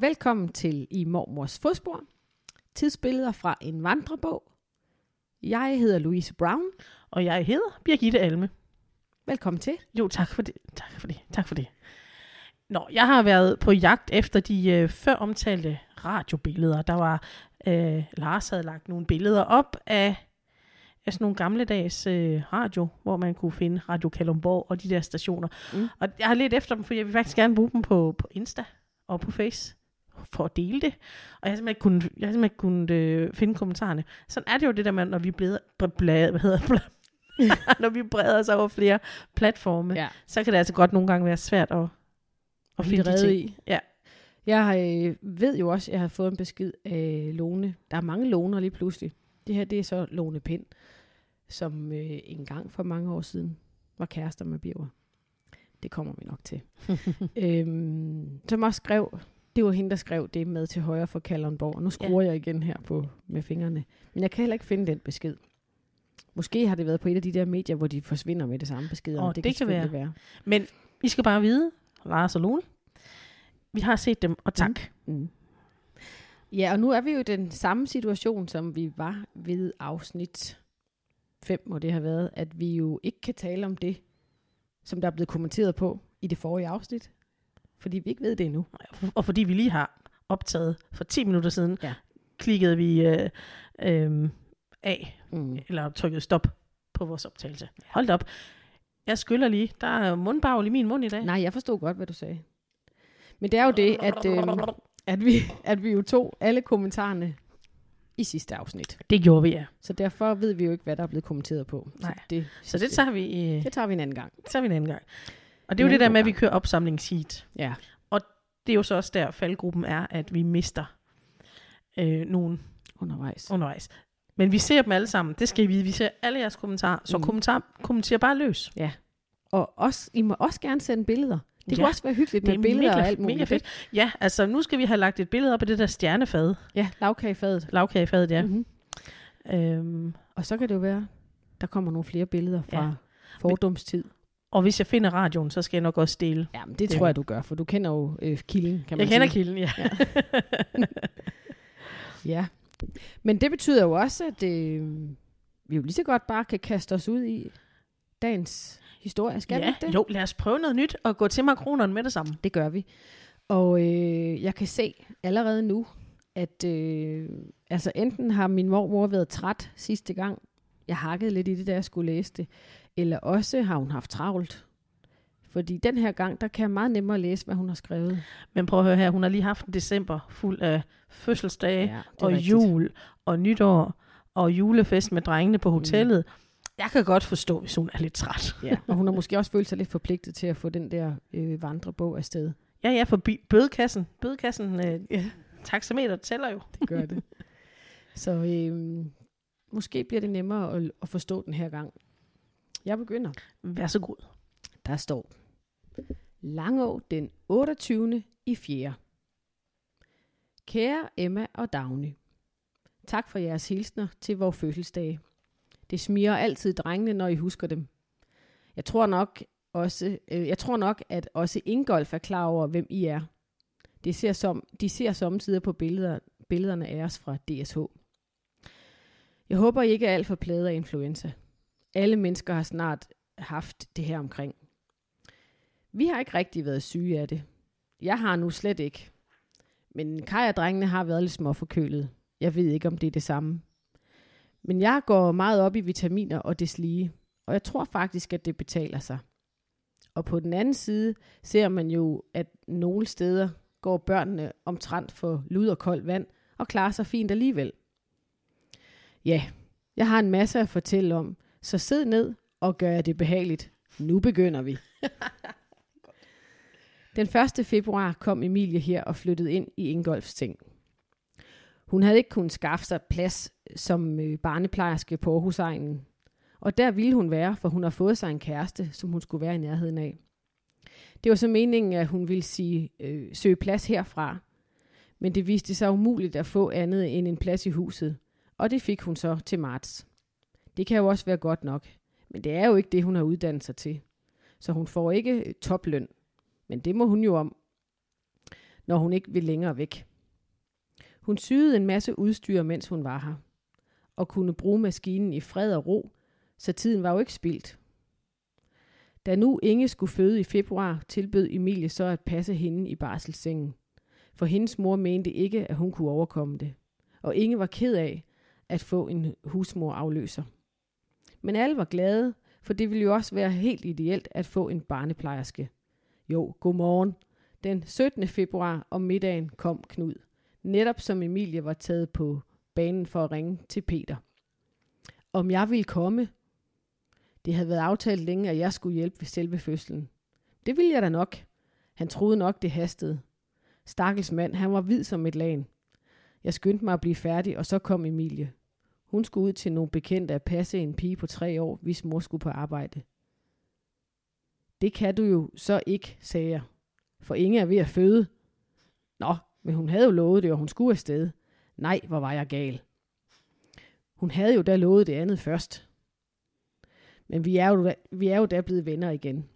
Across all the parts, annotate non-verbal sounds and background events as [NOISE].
og velkommen til I Mormors Fodspor. Tidsbilleder fra en vandrebog. Jeg hedder Louise Brown. Og jeg hedder Birgitte Alme. Velkommen til. Jo, tak for det. Tak for det. Tak for det. Nå, jeg har været på jagt efter de øh, før omtalte radiobilleder. Der var, øh, Lars havde lagt nogle billeder op af, af sådan nogle gamledags øh, radio, hvor man kunne finde Radio Kalumborg og de der stationer. Mm. Og jeg har lidt efter dem, for jeg vil faktisk gerne bruge dem på, på Insta og på Face for at dele det. Og jeg har simpelthen ikke kunnet, jeg har simpelthen ikke kunnet øh, finde kommentarerne. Sådan er det jo det der med, når vi bliver blad, hvad hedder det? [LAUGHS] når vi breder os over flere platforme, Ja. så kan det altså godt nogle gange være svært at, at finde de ting. i. Ja. Jeg øh, ved jo også, at jeg har fået en besked af Lone. Der er mange Loner lige pludselig. Det her, det er så Lone Pind, som øh, engang for mange år siden var kærester med Birger. Det kommer vi nok til. [LAUGHS] øhm, som også skrev, det var hende, der skrev det med til højre for Kalundborg. Nu skruer ja. jeg igen her på med fingrene. Men jeg kan heller ikke finde den besked. Måske har det været på et af de der medier, hvor de forsvinder med det samme besked. Åh, det kan selvfølgelig være. Men I skal bare vide, Lars og Lone, vi har set dem, og tak. Mm. Ja, og nu er vi jo i den samme situation, som vi var ved afsnit 5, må det have været, at vi jo ikke kan tale om det, som der er blevet kommenteret på i det forrige afsnit, fordi vi ikke ved det endnu. Og fordi vi lige har optaget for 10 minutter siden, Ja. klikkede vi øh, øh, af, Mm. eller trykket stop på vores optagelse. Hold op. Jeg skyller lige. Der er mundbagl i min mund i dag. Nej, jeg forstod godt, hvad du sagde. Men det er jo det, at, øh, at, vi, at vi jo tog alle kommentarerne i sidste afsnit. Det gjorde vi, ja. Så derfor ved vi jo ikke, hvad der er blevet kommenteret på. Nej. Så det, Så det tager vi, øh, det tager vi en anden gang. det tager vi en anden gang. Og det er jo det der med, at vi kører opsamlingsheat. Ja. Det er jo så også der, faldgruppen er, at vi mister øh, nogen Undervejs. undervejs. Men vi ser dem alle sammen. Det skal I vide. Vi ser alle jeres kommentarer. Så Mm. mm. kommentar, kommenter bare løs. Og også, I må også gerne sende billeder. Det kunne Ja, også være hyggeligt Det med er billeder mega, og alt muligt. mega fedt. Ja, altså nu skal vi have lagt et billede op af det der stjernefad. Ja, lavkagefadet. Lavkagefadet, ja. Mm-hmm. Øhm, Og så kan det jo være, der kommer nogle flere billeder fra Ja. ja. Og hvis jeg finder radioen, så skal jeg nok også dele. Ja, men det Det- tror jeg, du gør, for du kender jo øh, kilden, kan man Jeg kender sige. kilden, ja. [LAUGHS] Ja. Men det betyder jo også, at øh, vi jo lige så godt bare kan kaste os ud i dagens historie. Skal vi ja, ikke det? jo, lad os prøve noget nyt og gå til makronerne med det samme. Det gør vi. Og øh, jeg kan se allerede nu, at øh, altså enten har min mormor været træt sidste gang, jeg hakkede lidt i det, da jeg skulle læse det, eller også har hun haft travlt. Fordi den her gang, der kan jeg meget nemmere læse, hvad hun har skrevet. Men prøv at høre her, hun har lige haft en december fuld af fødselsdage er og rigtigt. jul og nytår og julefest med drengene på hotellet. Mm. Jeg kan godt forstå, hvis hun er lidt træt. Ja, og hun har måske også følt sig lidt forpligtet til at få den der øh, vandrebog afsted. Ja, ja, for bødekassen. Bødekassen, øh, ja. taxameter tæller jo. Det gør det. Så øh, måske bliver det nemmere at, at forstå den her gang. Jeg begynder. Vær så god. Der står Langå den 28. i 4. Kære Emma og Dagny. Tak for jeres hilsner til vores fødselsdage. Det smiger altid drengene, når I husker dem. Jeg tror nok også, øh, jeg tror nok, at også Ingolf er klar over, hvem I er. Det ser som, de ser samtidig på billeder, billederne af os fra DSH. Jeg håber, I ikke er alt for plaget af influenza. Alle mennesker har snart haft det her omkring. Vi har ikke rigtig været syge af det. Jeg har nu slet ikke. Men Kaj og drengene har været lidt småforkølet. Jeg ved ikke, om det er det samme. Men jeg går meget op i vitaminer og deslige, og jeg tror faktisk, at det betaler sig. Og på den anden side ser man jo, at nogle steder går børnene omtrent for lud og koldt vand og klarer sig fint alligevel. Ja, jeg har en masse at fortælle om, så sid ned og gør jer det behageligt. Nu begynder vi. [LAUGHS] Den 1. februar kom Emilie her og flyttede ind i Ingolfs ting. Hun havde ikke kunnet skaffe sig plads som øh, barneplejerske på Aarhusegnen. Og der ville hun være, for hun har fået sig en kæreste, som hun skulle være i nærheden af. Det var så meningen, at hun ville sige, øh, søge plads herfra. Men det viste sig umuligt at få andet end en plads i huset. Og det fik hun så til marts. Det kan jo også være godt nok. Men det er jo ikke det, hun har uddannet sig til. Så hun får ikke øh, topløn. Men det må hun jo om. når hun ikke vil længere væk. Hun syede en masse udstyr, mens hun var her, og kunne bruge maskinen i fred og ro, så tiden var jo ikke spildt. Da nu Inge skulle føde i februar, tilbød Emilie så at passe hende i barselssengen. For hendes mor mente ikke, at hun kunne overkomme det. Og Inge var ked af at få en husmor afløser. Men alle var glade, for det ville jo også være helt ideelt at få en barneplejerske. Jo, godmorgen. Den 17. februar om middagen kom Knud. Netop som Emilie var taget på banen for at ringe til Peter. Om jeg ville komme, det havde været aftalt længe, at jeg skulle hjælpe ved selve fødslen. Det ville jeg da nok. Han troede nok, det hastede. Stakkels mand, han var hvid som et lagen. Jeg skyndte mig at blive færdig, og så kom Emilie. Hun skulle ud til nogle bekendte at passe en pige på tre år, hvis mor skulle på arbejde. Det kan du jo så ikke, sagde jeg. For Inge er ved at føde. Nå, men hun havde jo lovet det, og hun skulle afsted. Nej, hvor var jeg gal. Hun havde jo da lovet det andet først. Men vi er jo, da, vi er jo da blevet venner igen.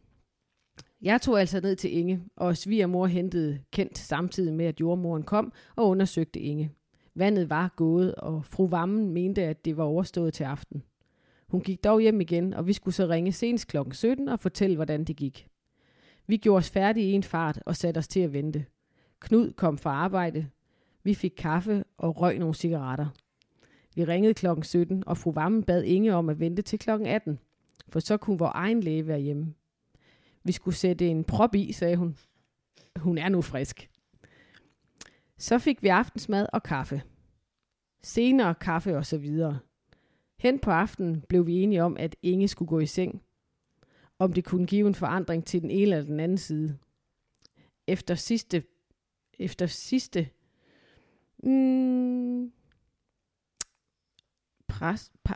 Jeg tog altså ned til Inge, og svigermor hentede kendt samtidig med, at jordmoren kom og undersøgte Inge. Vandet var gået, og fru Vammen mente, at det var overstået til aften. Hun gik dog hjem igen, og vi skulle så ringe senest kl. 17 og fortælle, hvordan det gik. Vi gjorde os færdige i en fart og satte os til at vente. Knud kom fra arbejde. Vi fik kaffe og røg nogle cigaretter. Vi ringede kl. 17, og fru Vammen bad Inge om at vente til kl. 18 for så kunne vores egen læge være hjemme. Vi skulle sætte en prop i, sagde hun. Hun er nu frisk. Så fik vi aftensmad og kaffe. Senere kaffe og så videre. Hen på aftenen blev vi enige om, at Inge skulle gå i seng. Om det kunne give en forandring til den ene eller den anden side. Efter sidste... Efter sidste... Mm, pres, pa,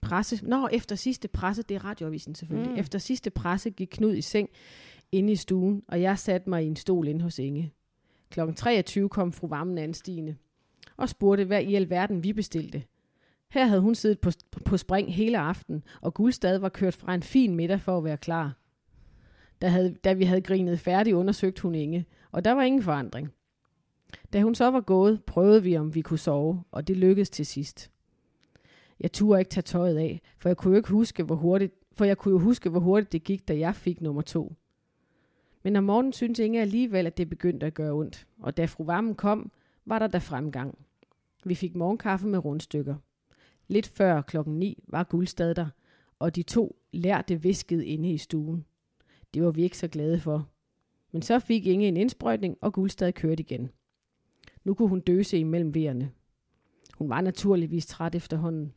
presse, nå, efter sidste presse, det er radioavisen selvfølgelig, mm. efter sidste presse gik Knud i seng inde i stuen, og jeg satte mig i en stol inde hos Inge. Klokken 23 kom fru Vammen anstigende og spurgte, hvad i alverden vi bestilte. Her havde hun siddet på, på spring hele aften, og Guldstad var kørt fra en fin middag for at være klar. Da, havde, da vi havde grinet færdig, undersøgte hun Inge, og der var ingen forandring. Da hun så var gået, prøvede vi, om vi kunne sove, og det lykkedes til sidst. Jeg turde ikke tage tøjet af, for jeg kunne jo ikke huske, hvor hurtigt, for jeg kunne jo huske, hvor hurtigt det gik, da jeg fik nummer to. Men om morgenen syntes Inge alligevel, at det begyndte at gøre ondt, og da fru Vammen kom, var der da fremgang. Vi fik morgenkaffe med rundstykker. Lidt før klokken 9 var Guldstad der, og de to lærte viskede inde i stuen. Det var vi ikke så glade for. Men så fik Inge en indsprøjtning, og Guldstad kørte igen. Nu kunne hun døse imellem vejerne. Hun var naturligvis træt efterhånden.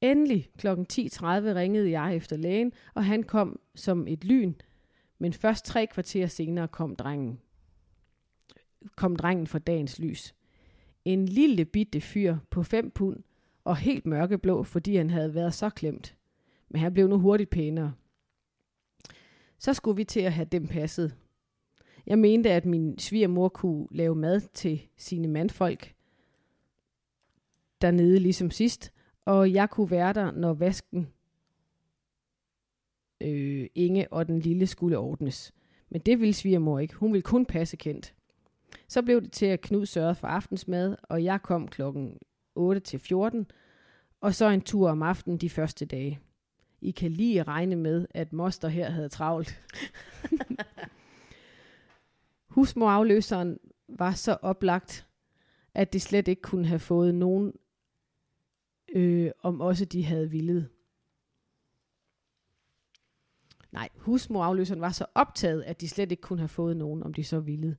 Endelig kl. 10.30 ringede jeg efter lægen, og han kom som et lyn, men først tre kvarter senere kom drengen. Kom drengen for dagens lys. En lille bitte fyr på 5 pund og helt mørkeblå, fordi han havde været så klemt. Men han blev nu hurtigt pænere. Så skulle vi til at have dem passet. Jeg mente, at min svigermor kunne lave mad til sine mandfolk dernede ligesom sidst, og jeg kunne være der, når vasken øh, Inge og den lille skulle ordnes. Men det ville svigermor ikke. Hun ville kun passe kendt. Så blev det til, at Knud sørgede for aftensmad, og jeg kom klokken 8 til 14, og så en tur om aftenen de første dage. I kan lige regne med, at moster her havde travlt. [LAUGHS] Husmorafløseren var så oplagt, at det slet ikke kunne have fået nogen øh, om også de havde villet. Nej, husmorafløseren var så optaget, at de slet ikke kunne have fået nogen, om de så ville.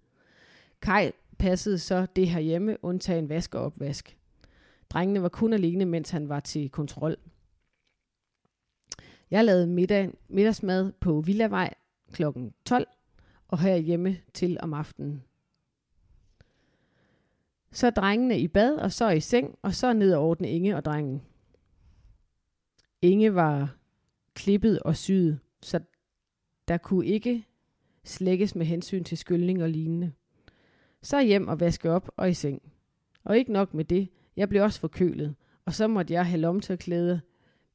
Kai passede så det her hjemme, undtagen vask og opvask. Drengene var kun alene, mens han var til kontrol. Jeg lavede middag, middagsmad på Villavej kl. 12, og her hjemme til om aftenen. Så drengene i bad, og så i seng, og så ned og ordne Inge og drengen. Inge var klippet og syet, så der kunne ikke slækkes med hensyn til skyldning og lignende. Så hjem og vaske op og i seng. Og ikke nok med det, jeg blev også forkølet, og så måtte jeg have lomtørklæde,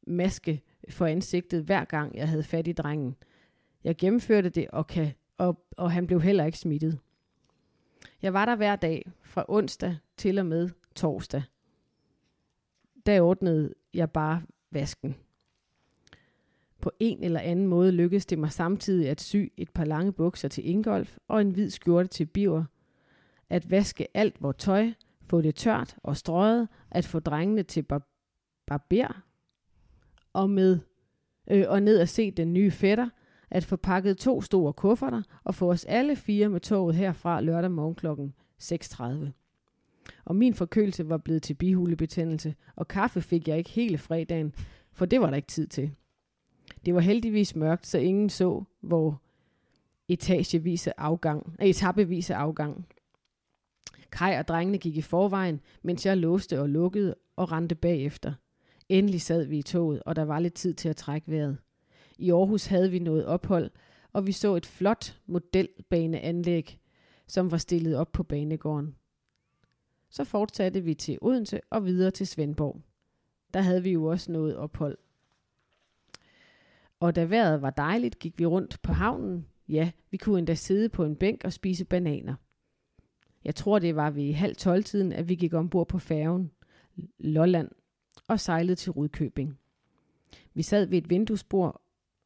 maske for ansigtet hver gang jeg havde fat i drengen. Jeg gennemførte det, og, kan, og, og han blev heller ikke smittet. Jeg var der hver dag, fra onsdag til og med torsdag. Der ordnede jeg bare vasken. På en eller anden måde lykkedes det mig samtidig at sy et par lange bukser til Ingolf og en hvid skjorte til Biver, at vaske alt vores tøj, få det tørt og strøget, at få drengene til bar- barber og, med, øh, og ned at se den nye fætter, at få pakket to store kufferter og få os alle fire med toget herfra lørdag morgen klokken 6.30. Og min forkølelse var blevet til bihulebetændelse, og kaffe fik jeg ikke hele fredagen, for det var der ikke tid til. Det var heldigvis mørkt, så ingen så, hvor etagevise afgang, etappevise afgang. Kai og drengene gik i forvejen, mens jeg låste og lukkede og rendte bagefter. Endelig sad vi i toget, og der var lidt tid til at trække vejret. I Aarhus havde vi noget ophold, og vi så et flot modelbaneanlæg, som var stillet op på banegården. Så fortsatte vi til Odense og videre til Svendborg. Der havde vi jo også noget ophold. Og da vejret var dejligt, gik vi rundt på havnen. Ja, vi kunne endda sidde på en bænk og spise bananer. Jeg tror, det var ved halv tolv-tiden, at vi gik ombord på færgen Lolland og sejlede til Rudkøbing. Vi sad ved et vinduesbord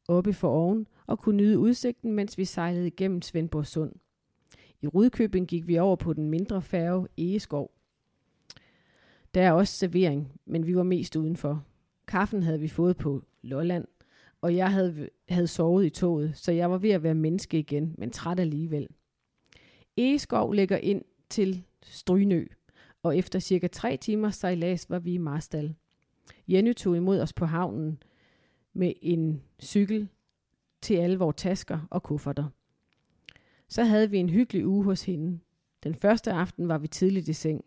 oppe for oven og kunne nyde udsigten, mens vi sejlede igennem Svendborg Sund. I Rudkøbing gik vi over på den mindre færge Egeskov. Der er også servering, men vi var mest udenfor. Kaffen havde vi fået på Lolland, og jeg havde, havde sovet i toget, så jeg var ved at være menneske igen, men træt alligevel. Egeskov ligger ind til Strynø, og efter cirka tre timer sejlads var vi i Marstal. Jenny tog imod os på havnen med en cykel til alle vores tasker og kufferter. Så havde vi en hyggelig uge hos hende. Den første aften var vi tidligt i seng.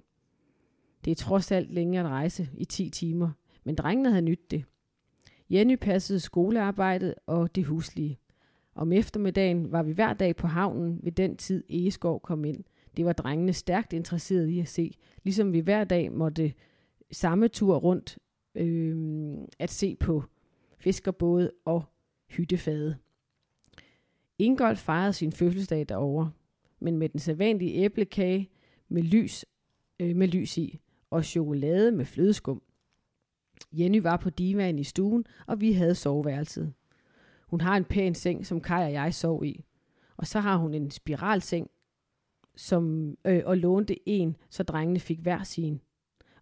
Det er trods alt længe at rejse i 10 timer, men drengene havde nyt det. Jenny passede skolearbejdet og det huslige. Om eftermiddagen var vi hver dag på havnen ved den tid Egeskov kom ind. Det var drengene stærkt interesserede i at se, ligesom vi hver dag måtte samme tur rundt øh, at se på fiskerbåde og hyttefade. Ingolf fejrede sin fødselsdag derovre, men med den sædvanlige æblekage med lys, øh, med lys i og chokolade med flødeskum. Jenny var på divaen i stuen, og vi havde soveværelset. Hun har en pæn seng, som Kai og jeg sov i. Og så har hun en spiralseng, som, øh, og lånte en, så drengene fik hver sin.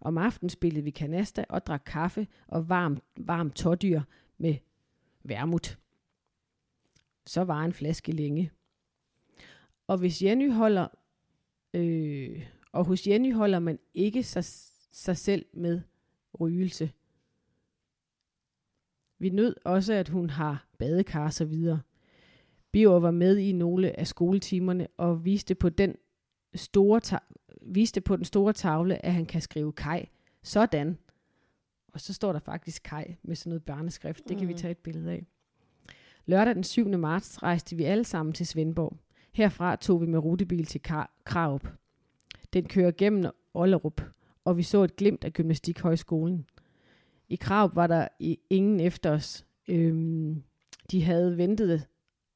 Om aftenen spillede vi kanasta og drak kaffe og varm, varm tårdyr med vermut. Så var en flaske længe. Og hvis Jenny holder, øh, og hos Jenny holder man ikke sig, sig selv med rygelse. Vi nød også, at hun har badekar og så videre. Biver var med i nogle af skoletimerne og viste på den store ta- viste på den store tavle, at han kan skrive kaj. Sådan. Og så står der faktisk kaj med sådan noget barneskrift. Det kan vi tage et billede af. Lørdag den 7. marts rejste vi alle sammen til Svendborg. Herfra tog vi med rutebil til Krarup. Den kører gennem Ollerup, og vi så et glimt af gymnastikhøjskolen. I Krav var der ingen efter os. Øhm, de havde ventet,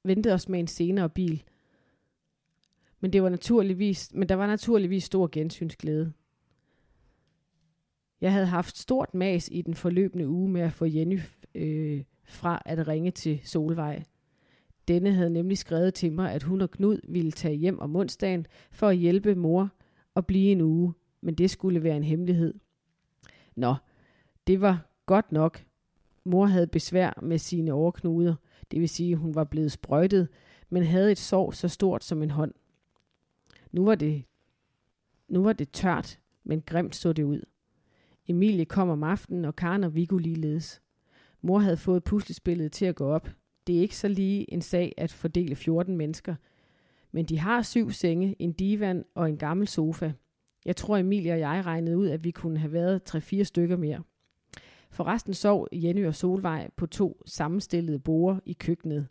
ventet os med en senere bil. Men, det var naturligvis, men der var naturligvis stor gensynsglæde. Jeg havde haft stort mas i den forløbende uge med at få Jenny øh, fra at ringe til Solvej. Denne havde nemlig skrevet til mig, at hun og Knud ville tage hjem om onsdagen for at hjælpe mor og blive en uge, men det skulle være en hemmelighed. Nå, det var godt nok. Mor havde besvær med sine overknuder, det vil sige, hun var blevet sprøjtet, men havde et sår så stort som en hånd. Nu var det, nu var det tørt, men grimt så det ud. Emilie kom om aftenen, og Karen og Viggo ligeledes. Mor havde fået puslespillet til at gå op. Det er ikke så lige en sag at fordele 14 mennesker. Men de har syv senge, en divan og en gammel sofa. Jeg tror, Emilie og jeg regnede ud, at vi kunne have været 3-4 stykker mere. Forresten sov Jenny og Solvej på to sammenstillede borer i køkkenet.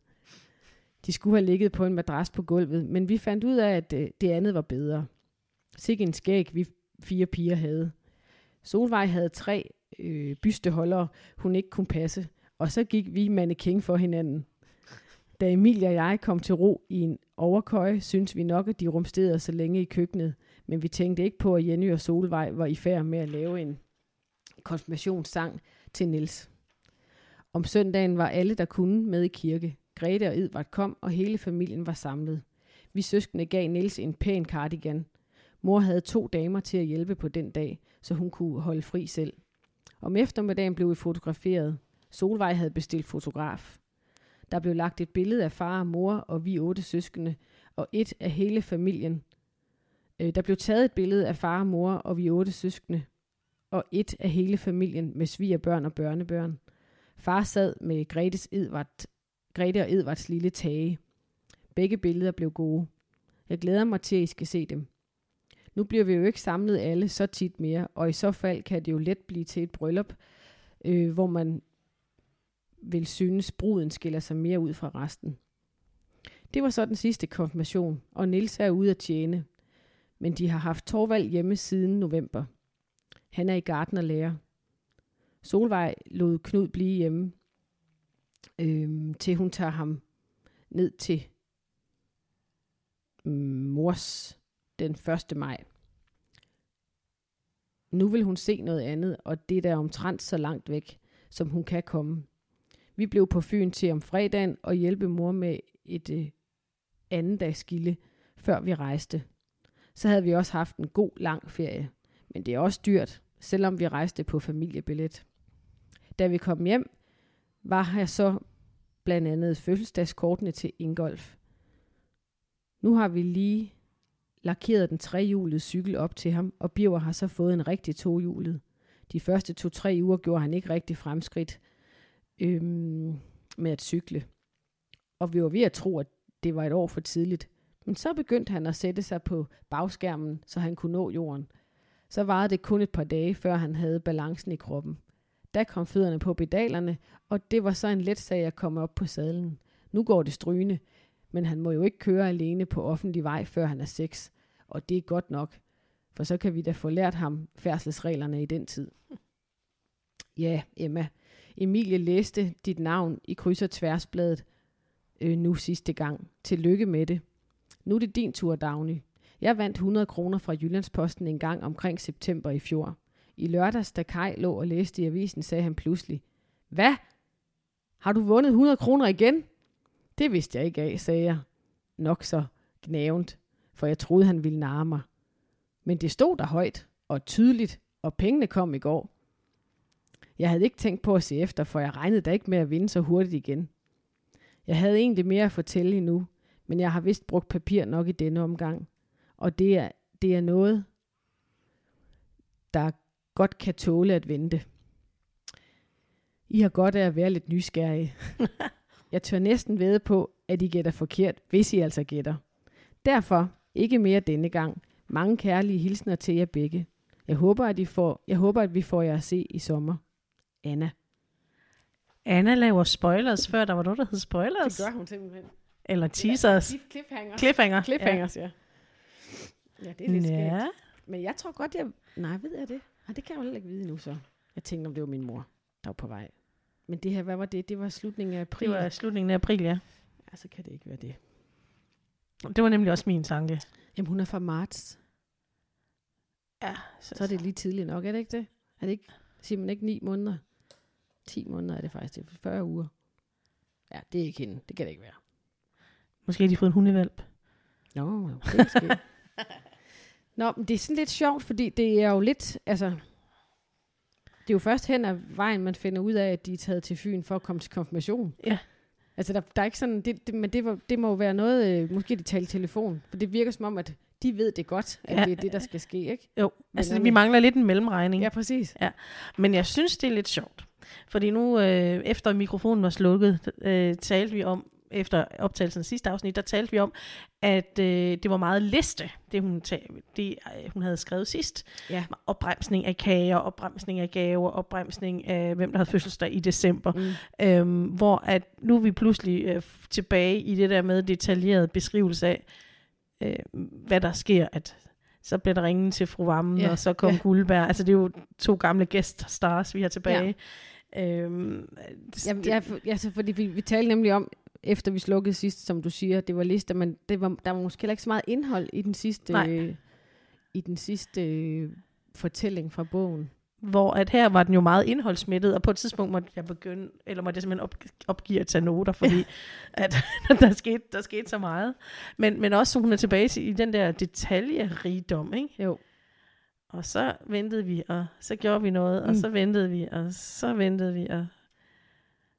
De skulle have ligget på en madras på gulvet, men vi fandt ud af, at øh, det andet var bedre. Sikke en skæg, vi fire piger havde. Solvej havde tre øh, bysteholdere, hun ikke kunne passe, og så gik vi mannequin for hinanden. Da Emilie og jeg kom til ro i en overkøje, synes vi nok, at de rumsterede så længe i køkkenet, men vi tænkte ikke på, at Jenny og Solvej var i færd med at lave en konfirmationssang til Nils. Om søndagen var alle, der kunne, med i kirke. Grete og Edvard kom, og hele familien var samlet. Vi søskende gav Nils en pæn cardigan. Mor havde to damer til at hjælpe på den dag, så hun kunne holde fri selv. Om eftermiddagen blev vi fotograferet. Solvej havde bestilt fotograf. Der blev lagt et billede af far og mor og vi otte søskende, og et af hele familien. Øh, der blev taget et billede af far og mor og vi otte søskende, og et af hele familien med svigerbørn og børnebørn. Far sad med Gretes Edvard, Grete og Edvards lille tage. Begge billeder blev gode. Jeg glæder mig til, at I skal se dem. Nu bliver vi jo ikke samlet alle så tit mere, og i så fald kan det jo let blive til et bryllup, øh, hvor man vil synes, bruden skiller sig mere ud fra resten. Det var så den sidste konfirmation, og Nils er ude at tjene. Men de har haft Torvald hjemme siden november. Han er i garden og lærer. Solvej lod Knud blive hjemme, øh, til hun tager ham ned til øh, mors den 1. maj. Nu vil hun se noget andet, og det er der omtrent så langt væk, som hun kan komme. Vi blev på Fyn til om fredagen og hjælpe mor med et øh, anden dags gilde, før vi rejste. Så havde vi også haft en god, lang ferie. Men det er også dyrt, selvom vi rejste på familiebillet. Da vi kom hjem, var jeg så blandt andet fødselsdagskortene til Ingolf. Nu har vi lige lakeret den trehjulede cykel op til ham, og Birger har så fået en rigtig tohjulet. De første to-tre uger gjorde han ikke rigtig fremskridt øhm, med at cykle. Og vi var ved at tro, at det var et år for tidligt. Men så begyndte han at sætte sig på bagskærmen, så han kunne nå jorden. Så varede det kun et par dage, før han havde balancen i kroppen. Da kom fødderne på pedalerne, og det var så en let sag at komme op på sadlen. Nu går det strygende, men han må jo ikke køre alene på offentlig vej, før han er seks. Og det er godt nok, for så kan vi da få lært ham færdselsreglerne i den tid. Ja, Emma. Emilie læste dit navn i kryds- og tværsbladet øh, nu sidste gang. Tillykke med det. Nu er det din tur, Dagny. Jeg vandt 100 kroner fra Jyllandsposten en gang omkring september i fjor. I lørdags, da Kai lå og læste i avisen, sagde han pludselig, Hvad? Har du vundet 100 kroner igen? Det vidste jeg ikke af, sagde jeg. Nok så gnævnt, for jeg troede, han ville narre mig. Men det stod der højt og tydeligt, og pengene kom i går. Jeg havde ikke tænkt på at se efter, for jeg regnede da ikke med at vinde så hurtigt igen. Jeg havde egentlig mere at fortælle endnu, men jeg har vist brugt papir nok i denne omgang. Og det er, det er noget, der godt kan tåle at vente. I har godt af at være lidt nysgerrige. [LAUGHS] jeg tør næsten ved på, at I gætter forkert, hvis I altså gætter. Derfor ikke mere denne gang. Mange kærlige hilsner til jer begge. Jeg håber, at, I får, jeg håber, at vi får jer at se i sommer. Anna. Anna laver spoilers, før der var noget, der hed spoilers. Det gør hun simpelthen. Eller teasers. Cliffhanger. Cliffhanger. Cliffhangers, ja. ja. Ja, det er lidt Ja. skægt. Men jeg tror godt, jeg... Nej, ved jeg det? Nej, det kan jeg jo heller ikke vide nu så. Jeg tænkte, om det var min mor, der var på vej. Men det her, hvad var det? Det var slutningen af april. Det var slutningen af april, ja. Ja, så kan det ikke være det. Det var nemlig også min tanke. Jamen, hun er fra marts. Ja, Så er det lige tidligt nok, er det ikke det? Er det ikke, siger man ikke 9 måneder? 10 måneder er det faktisk. Det er 40 uger. Ja, det er ikke hende. Det kan det ikke være. Måske har de fået en hundevalp. Nå, det er. [LAUGHS] Nå, men det er sådan lidt sjovt, fordi det er jo lidt, altså, det er jo først hen ad vejen, man finder ud af, at de er taget til Fyn for at komme til konfirmation. Ja. Altså, der, der er ikke sådan, det, det, men det, var, det må jo være noget, øh, måske de taler telefon, for det virker som om, at de ved det godt, at Ja. ja. det er det, der skal ske, ikke? Jo, Men altså vi mangler lidt en mellemregning. Ja, præcis. Men jeg synes, det er lidt sjovt. Fordi nu, øh, efter mikrofonen var slukket, øh, talte vi om, efter optagelsen af sidste afsnit, der talte vi om, at øh, det var meget liste, det hun, det, øh, hun havde skrevet sidst. Ja. Opbremsning af kager, opbremsning af gaver, opbremsning af, hvem der havde fødselsdag i december. Mm. Øhm, hvor at nu er vi pludselig øh, tilbage i det der med detaljeret beskrivelse af, øh, hvad der sker, at så bliver der ringen til fru Vammen, Ja, og så kom ja. Guldberg. Altså det er jo to gamle guest stars, vi har tilbage. Ja. Øhm, Jamen, ja, for, ja, så fordi vi, vi talte nemlig om, efter vi slukkede sidst, som du siger, det var lister, men det var, der var måske heller ikke så meget indhold i den sidste, Nej. i den sidste øh, fortælling fra bogen. Hvor at her var den jo meget indholdsmættet, og på et tidspunkt måtte jeg begynde, eller måtte jeg simpelthen op, opgive at tage noter, [LAUGHS] fordi at [LAUGHS] der, skete, der skete så meget. Men, men også, hun er tilbage til, i den der detaljerigdom, ikke? Jo. Og så ventede vi, og så gjorde vi noget, og Mm. så ventede vi, og så ventede vi, og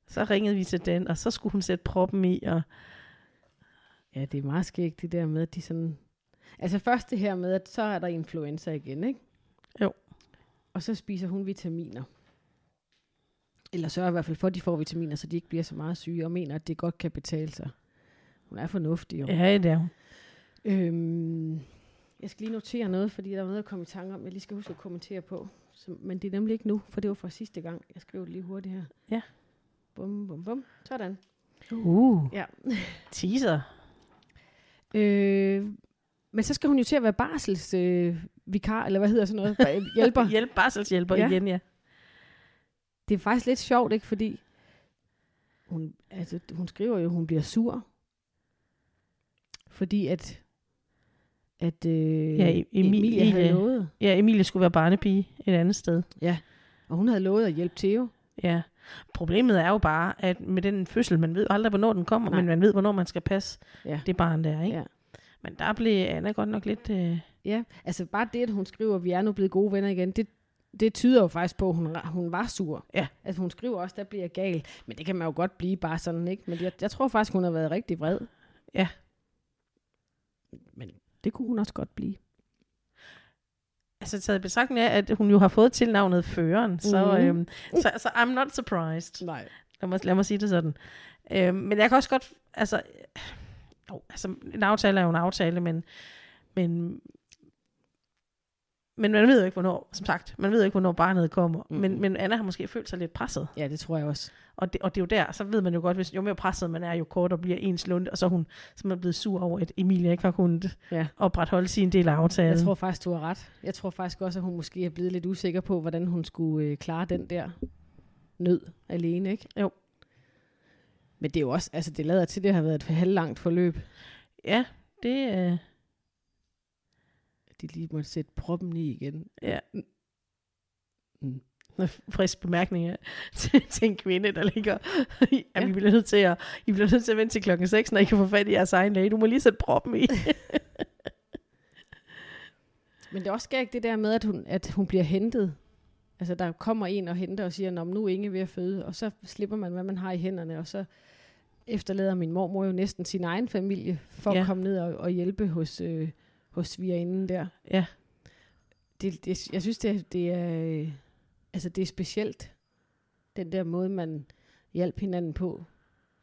så ringede vi til den, og så skulle hun sætte proppen i, og Ja, det er meget skægt, det der med, at de sådan... Altså først det her med, at så er der influenza igen, ikke? Jo. Og så spiser hun vitaminer. Eller sørger i hvert fald for, at de får vitaminer, så de ikke bliver så meget syge, og mener, at det godt kan betale sig. Hun er fornuftig, jo. ja, det er hun. Øhm, jeg skal lige notere noget, fordi der er noget, jeg kom i tanke om, jeg lige skal huske at kommentere på. Så, men det er nemlig ikke nu, for det var fra sidste gang. Jeg skriver det lige hurtigt her. Ja. Bum, bum, bum. Sådan. Uh, Ja. teaser. [LAUGHS] Øh, men så skal hun jo til at være barsels øh, vikar, eller hvad hedder sådan noget? Hjælper. [LAUGHS] Hjælp, barselshjælper Ja. igen, ja. Det er faktisk lidt sjovt, ikke? Fordi hun, altså, hun skriver jo, at hun bliver sur. Fordi at, at øh, Ja, Emi- Emilie havde Emilie. lovet. Ja, Emilie skulle være barnepige et andet sted. Ja, og hun havde lovet at hjælpe Theo. Ja. Problemet er jo bare, at med den fødsel, man ved aldrig, hvornår den kommer, Nej. men man ved, hvornår man skal passe Ja. det barn der, ikke? Ja. Men der blev Anna godt nok lidt... Øh, Ja, altså bare det, at hun skriver, at vi er nu blevet gode venner igen, det, det tyder jo faktisk på, at hun, hun var sur. Ja. Altså hun skriver også, der bliver jeg gal. Men det kan man jo godt blive bare sådan, ikke? Men jeg, jeg tror faktisk, hun har været rigtig vred. Ja. Men det kunne hun også godt blive. Altså taget betragtning af, at hun jo har fået tilnavnet Føreren, så, Mhm. øhm, så, så I'm not surprised. Nej. Lad mig, lad mig sige det sådan. Øhm, men jeg kan også godt, altså, jo, altså, en aftale er jo en aftale, men, men, men man ved jo ikke, hvornår, som sagt, man ved jo ikke, hvornår barnet kommer. Mhm. Men, men Anna har måske følt sig lidt presset. Ja, det tror jeg også. Og det, og det er jo der, så ved man jo godt, hvis jo mere presset man er, jo kortere bliver ens lunde, og så er hun simpelthen blevet sur over, at Emilie ikke har kunnet Ja. opretholde sin del af aftalen. Jeg tror faktisk, du har ret. Jeg tror faktisk også, at hun måske er blevet lidt usikker på, hvordan hun skulle øh, klare den der nød alene, ikke? Jo. Men det er jo også, altså det lader til, at det har været et halvlangt forløb. Ja, det, øh, De lige måtte sætte proppen i igen. ja. Mm. Frisk bemærkning ja, [LAUGHS] til, til en kvinde, der ligger. Jamen, Ja. I bliver nødt til at, I bliver nødt til at vente til klokken 6, når I kan få fat i jeres egen læge. Du må lige sætte proppen i. [LAUGHS] Men det er også skægt det der med, at hun, at hun bliver hentet. Altså der kommer en og henter og siger, Nå, nu er Inge ved at føde, og så slipper man, hvad man har i hænderne, og så efterlader min mormor jo næsten sin egen familie, for ja. Ja. at komme ned og, og hjælpe hos, øh, hos svigerinden der. ja, Det, det, jeg synes, det, er- det er, øh, altså det er specielt, den der måde, man hjalp hinanden på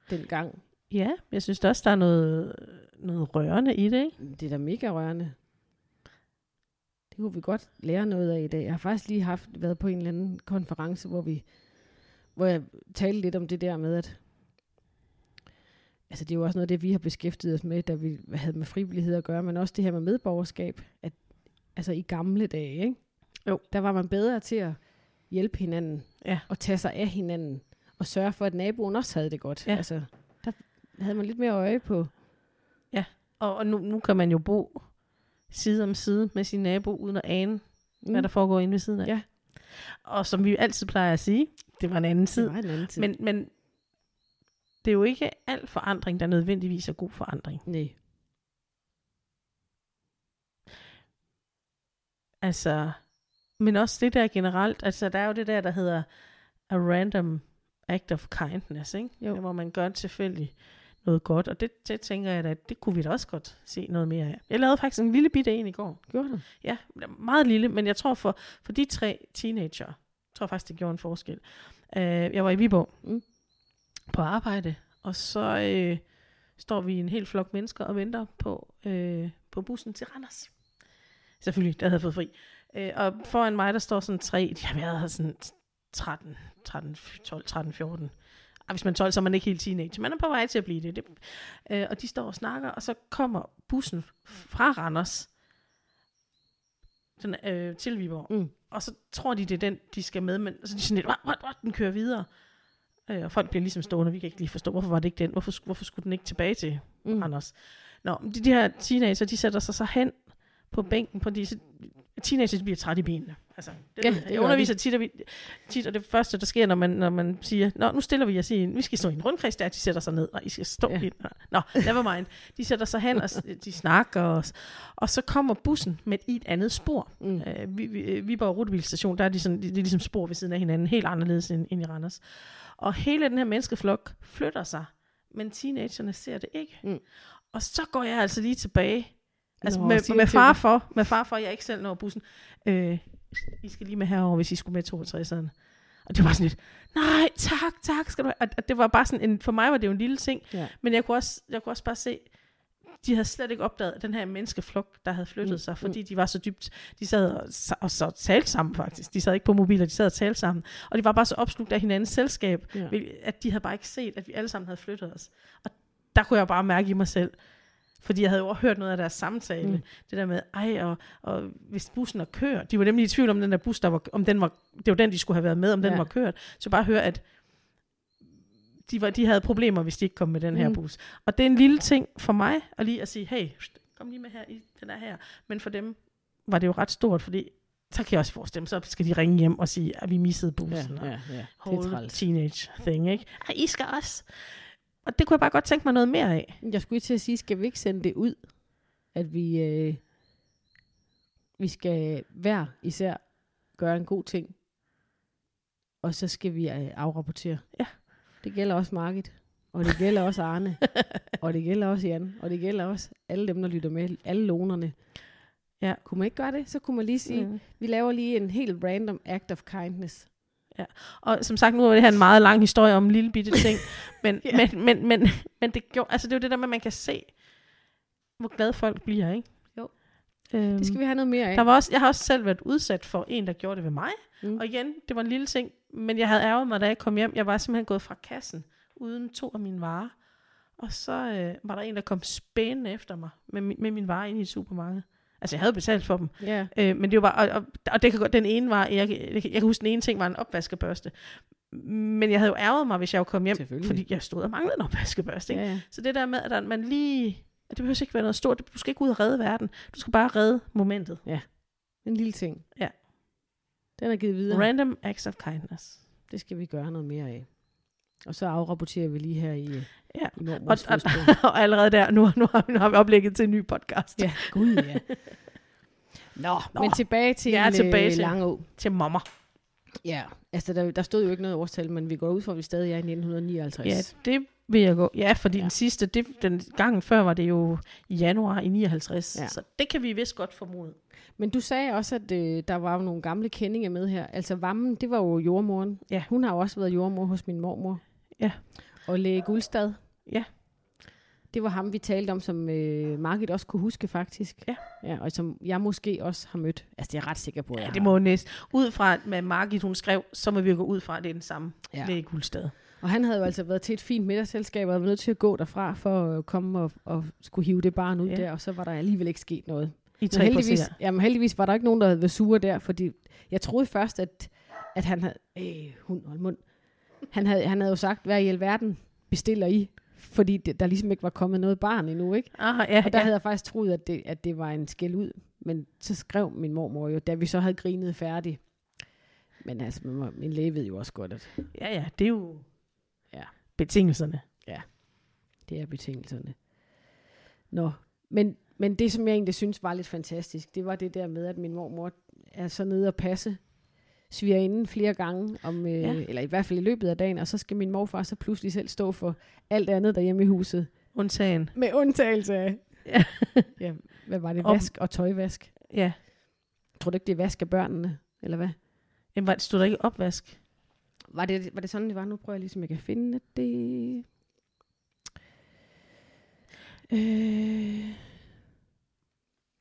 dengang. ja, jeg synes også, der er noget, noget rørende i det, ikke? Det er da mega rørende. Det kunne vi godt lære noget af i dag. Jeg har faktisk lige haft været på en eller anden konference, hvor vi hvor jeg talte lidt om det der med, at altså det er jo også noget af det, vi har beskæftiget os med, da vi havde med frivillighed at gøre, men også det her med medborgerskab, at altså i gamle dage, ikke? Jo. der var man bedre til at hjælpe hinanden, Ja. og tage sig af hinanden, og sørge for, at naboen også havde det godt. Ja. Altså, der havde man lidt mere øje på. Og, og nu, nu kan man jo bo side om side med sin nabo, uden at ane, mm. hvad der foregår inde ved siden af. Ja. Og som vi altid plejer at sige, det var en anden tid. Det var en anden tid. Men, men det er jo ikke al forandring, der nødvendigvis er god forandring. Nej. Altså, men også det der generelt, altså der er jo det der, der hedder a random act of kindness, ikke? Jo. Hvor man gør tilfældigt noget godt, og det, det tænker jeg da, det kunne vi da også godt se noget mere af. Jeg lavede faktisk en lille bitte en i går. Gjorde du? Ja, meget lille, men jeg tror for, for de tre teenager, jeg tror faktisk, det gjorde en forskel. Uh, jeg var i Viborg Mm. På arbejde, og så øh, står vi en hel flok mennesker og venter på, øh, på bussen til Randers. Selvfølgelig, der havde jeg fået fri. Øh, og foran mig, der står sådan tre, de har været sådan 13, 13, 12, 13, 14. Ej, hvis man er 12, så er man ikke helt teenager. Man er på vej til at blive det. det. Øh, og de står og snakker, og så kommer bussen fra Randers den, øh, til Viborg. Mm. Og så tror de, det er den, de skal med, men så er de sådan lidt, what, what, what, den kører videre. Øh, og folk bliver ligesom stående, vi kan ikke lige forstå, hvorfor var det ikke den? Hvorfor, hvorfor skulle den ikke tilbage til mm. Anders? Nå, de, de her teenager, de sætter sig så hen på bænken på disse... Teenager de bliver trætte i benene. Altså, det, Ja, det det jeg underviser tit vi, tit, og det første, der sker, når man, når man siger, Nå, nu stiller vi os i en, vi skal stå i en rundkreds, der de sætter sig ned, og I skal stå Ja. ja. i en, Nå, never mind. De sætter sig hen, og de snakker, og, og så kommer bussen med et, i et andet spor. Mm. Øh, vi, vi, Viborg Rutebilstation, der er de, sådan, de, de er ligesom spor ved siden af hinanden, helt anderledes end, end i Randers. Og hele den her menneskeflok flytter sig, men teenagerne ser det ikke. Mm. Og så går jeg altså lige tilbage, altså Nå, med, med far for, med far for, jeg ikke selv når bussen. Øh, I skal lige med herover, hvis I skulle med 62'eren. Og det var sådan lidt, nej, tak, tak, skal du have. Og, det var bare sådan en, for mig var det jo en lille ting, Ja. men jeg kunne også, jeg kunne også bare se, de havde slet ikke opdaget den her menneskeflok, der havde flyttet Mm, mm, sig, fordi de var så dybt, de sad og, og så talte sammen faktisk. De sad ikke på mobiler, de sad og talte sammen. Og de var bare så opslugt af hinandens selskab, ja. at de havde bare ikke set, at vi alle sammen havde flyttet os. Og der kunne jeg bare mærke i mig selv, fordi jeg havde jo hørt noget af deres samtale. Mm. Det der med, ej, og, og hvis bussen er kørt. De var nemlig i tvivl om den der bus, der var, om den var, det var den, de skulle have været med, om den Ja. var kørt. Så bare høre, at de, var, de havde problemer, hvis de ikke kom med den her Mm. bus. Og det er en lille ting for mig, at lige at sige, hey, kom lige med her, i den er her. Men for dem var det jo ret stort, fordi så kan jeg også forestille mig, så skal de ringe hjem og sige, at vi missede bussen. Ja, og ja, ja. Det er træls. teenage thing, ikke? Ej, I skal også. Og det kunne jeg bare godt tænke mig noget mere af. Jeg skulle til at sige, skal vi ikke sende det ud, at vi, øh, vi skal hver især gøre en god ting, og så skal vi øh, afrapportere. Ja. Det gælder også Margit, og det gælder også Arne, [LAUGHS] og det gælder også Jan, og det gælder også alle dem, der lytter med, alle lonerne. Ja. Kunne man ikke gøre det, så kunne man lige sige, Mm. vi laver lige en helt random act of kindness. Og som sagt, nu er det her en meget lang historie om en lille bitte ting, [LAUGHS] men, Ja. ja. men, men, men, men det, gjorde, altså det er jo det der med, at man kan se, hvor glade folk bliver, ikke? Jo. Øhm, Det skal vi have noget mere af. der var også, jeg har også selv været udsat for en, der gjorde det ved mig. Mm. Og igen, det var en lille ting, men jeg havde ærget mig, da jeg kom hjem. Jeg var simpelthen gået fra kassen, uden to af mine varer. Og så øh, var der en, der kom spændende efter mig med, med mine varer ind i et supermarked. Altså, jeg havde betalt for dem. Ja. Øh, men det var bare, og, og, og det kan godt, den ene var, jeg, jeg, jeg kan huske, den ene ting var en opvaskebørste. Men jeg havde jo ærget mig, hvis jeg jo kom hjem, fordi jeg stod og manglede en opvaskebørste. Ikke? ja, ja. Så det der med, at man lige, at det behøver ikke være noget stort, du skal ikke ud og redde verden, du skal bare redde momentet. En lille ting. Ja. Den er givet videre. Random acts of kindness. Det skal vi gøre noget mere af. Og så afrapporterer vi lige her i, øh, Ja. i Og- og- [LAUGHS] og allerede der, nu, nu, har, vi, nu har vi oplægget til en ny podcast. Ja, gud ja. Nå, Nå. men tilbage til, Ja, en, tilbage øh, til- Langå. Til mommer. Ja, altså der, der stod jo ikke noget årstal, men vi går ud fra, at vi stadig er i 1959. Ja, det vil jeg gå. Ja, fordi Ja. den sidste, det, den gangen før var det jo i januar i 59. Ja. Ja. Så det kan vi vist godt formode. Men du sagde også, at øh, der var jo nogle gamle kendinger med her. Altså Vammen, det var jo jordmoren. Ja. Hun har jo også været jordmor hos min mormor. Ja. Og læge Guldstad. Ja. Det var ham, vi talte om, som øh, Margit også kunne huske faktisk. Ja. ja. Og som jeg måske også har mødt. Altså det er jeg ret sikker på, Ja, det må næsten. Ud fra, med Margit hun skrev, så må vi gå ud fra, at det er den samme Ja. læge Guldstad. Og han havde jo altså været til et fint middagsselskab, og var nødt til at gå derfra for at komme og, og skulle hive det barn ud Ja. der, og så var der alligevel ikke sket noget. I Men tre heldigvis, jamen heldigvis var der ikke nogen, der havde været sure der, fordi jeg troede først, at, at han havde... Øh, hund og mund. Han havde, han havde jo sagt, hvad i alverden bestiller I? Fordi det, der ligesom ikke var kommet noget barn endnu, ikke? Ah, ja, Og der ja. havde jeg faktisk troet, at det, at det var en skæld ud. Men så skrev min mormor jo, da vi så havde grinet færdig. Men altså, min, læge ved jo også godt, at ja, ja, det er jo Ja. betingelserne. det er betingelserne. Nå, men, men det, som jeg egentlig synes var lidt fantastisk, det var det der med, at min mormor er så nede og passe svigerinden flere gange, om, øh, Ja. eller i hvert fald i løbet af dagen, og så skal min morfar så pludselig selv stå for alt andet derhjemme i huset. Undtagen. Med undtagelse af, Ja. ja, hvad var det, vask og tøjvask. ja. Tror du ikke, det er vask af børnene, eller hvad? Jamen, var- stod der ikke opvask? Var det, var det sådan, det var? Nu prøver jeg lige, om jeg kan finde det. Øh,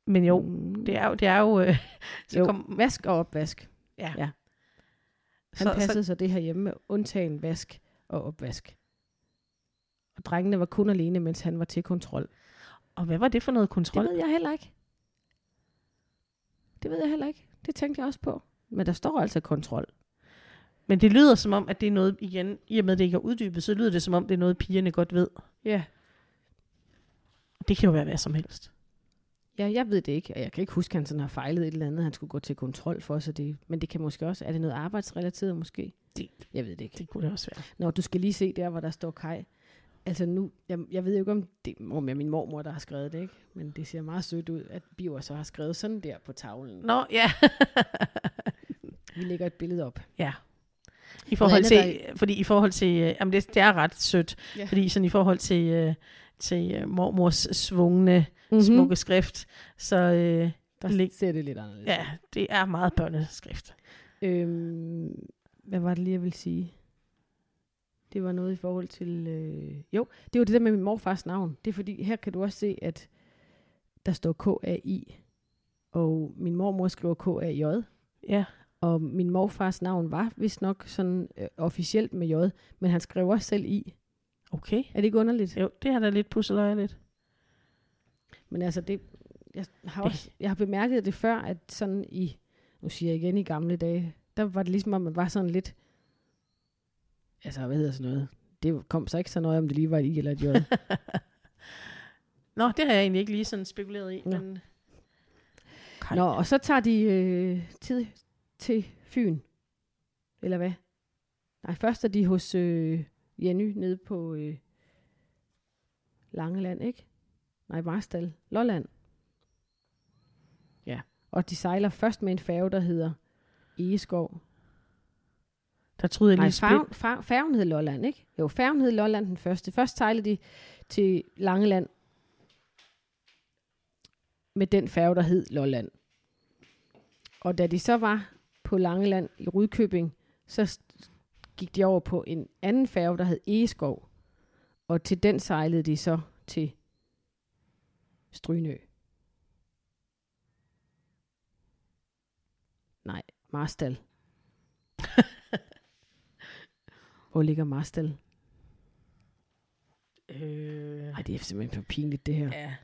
Men jo, det er jo... Det er jo, øh, [LAUGHS] så jo, kom, vask og opvask. ja. ja. Han Så- passede så, så det her hjemme med undtagen vask og opvask. Og drengene var kun alene, mens han var til kontrol. Og hvad var det for noget kontrol? Det ved jeg heller ikke. Det ved jeg heller ikke. Det tænkte jeg også på. Men der står altså kontrol. Men det lyder som om, at det er noget, igen, i og med det ikke er uddybet, så lyder det som om, det er noget, pigerne godt ved. Ja. Det kan jo være hvad som helst. Ja, jeg ved det ikke. og Jeg kan ikke huske, at han sådan har fejlet et eller andet, han skulle gå til kontrol for, så det, men det kan måske også, er det noget arbejdsrelateret måske? Det- jeg ved det ikke. Det kunne det også være. Nå, du skal lige se der, hvor der står Kai. Altså nu, jeg, jeg ved jo ikke, om det om jeg min mormor, der har skrevet det, ikke? Men det ser meget sødt ud, at Biver så har skrevet sådan der på tavlen. Nå, ja. [LAUGHS] Vi lægger et billede op. ja. I forhold til, fordi i forhold til, øh, jamen det, det er ret sødt, Ja. fordi sådan i forhold til, øh, til øh, mormors svungne. Mm-hmm. smukke skrift, så øh, Der Læg- ser det lidt anderledes. ja, det er meget børneskrift. Øhm, hvad var det lige, jeg ville sige? Det var noget i forhold til... Øh, jo, det var det der med min morfars navn. Det er fordi, her kan du også se, at der står K-A-I, og min mormor skriver K-A-J, Ja, og min morfars navn var vist nok sådan øh, officielt med J, men han skrev også selv I. okay. Er det ikke underligt? Jo, det har da lidt pusseløje lidt. Men altså, det, jeg, har også, jeg har bemærket det før, at sådan i, nu siger jeg igen i gamle dage, der var det ligesom om, man var sådan lidt, altså hvad hedder sådan noget, det kom så ikke så noget, om det lige var et I eller et J. [LAUGHS] Nå, det har jeg egentlig ikke lige sådan spekuleret i, Nå. men... Nå, og så tager de øh, tid til Fyn, eller hvad? Nej, først er de hos øh, Jenny nede på øh, Langeland, ikke? Nej, Marstal, Lolland. Ja, og de sejler først med en færge, der hedder Egeskov. Der troede jeg Nej, lige spil. færgen, fær, færgen hed Lolland, ikke? Jo, færgen hed Lolland den første. Først sejlede de til Langeland med den færge, der hed Lolland. Og da de så var på Langeland i Rudkøbing, så gik de over på en anden færge, der hed Egeskov. Og til den sejlede de så til Strynø. Nej, Marstal. [LAUGHS] Hvor ligger Marstal? Øh, Nej, det er simpelthen for pinligt, det her. ja.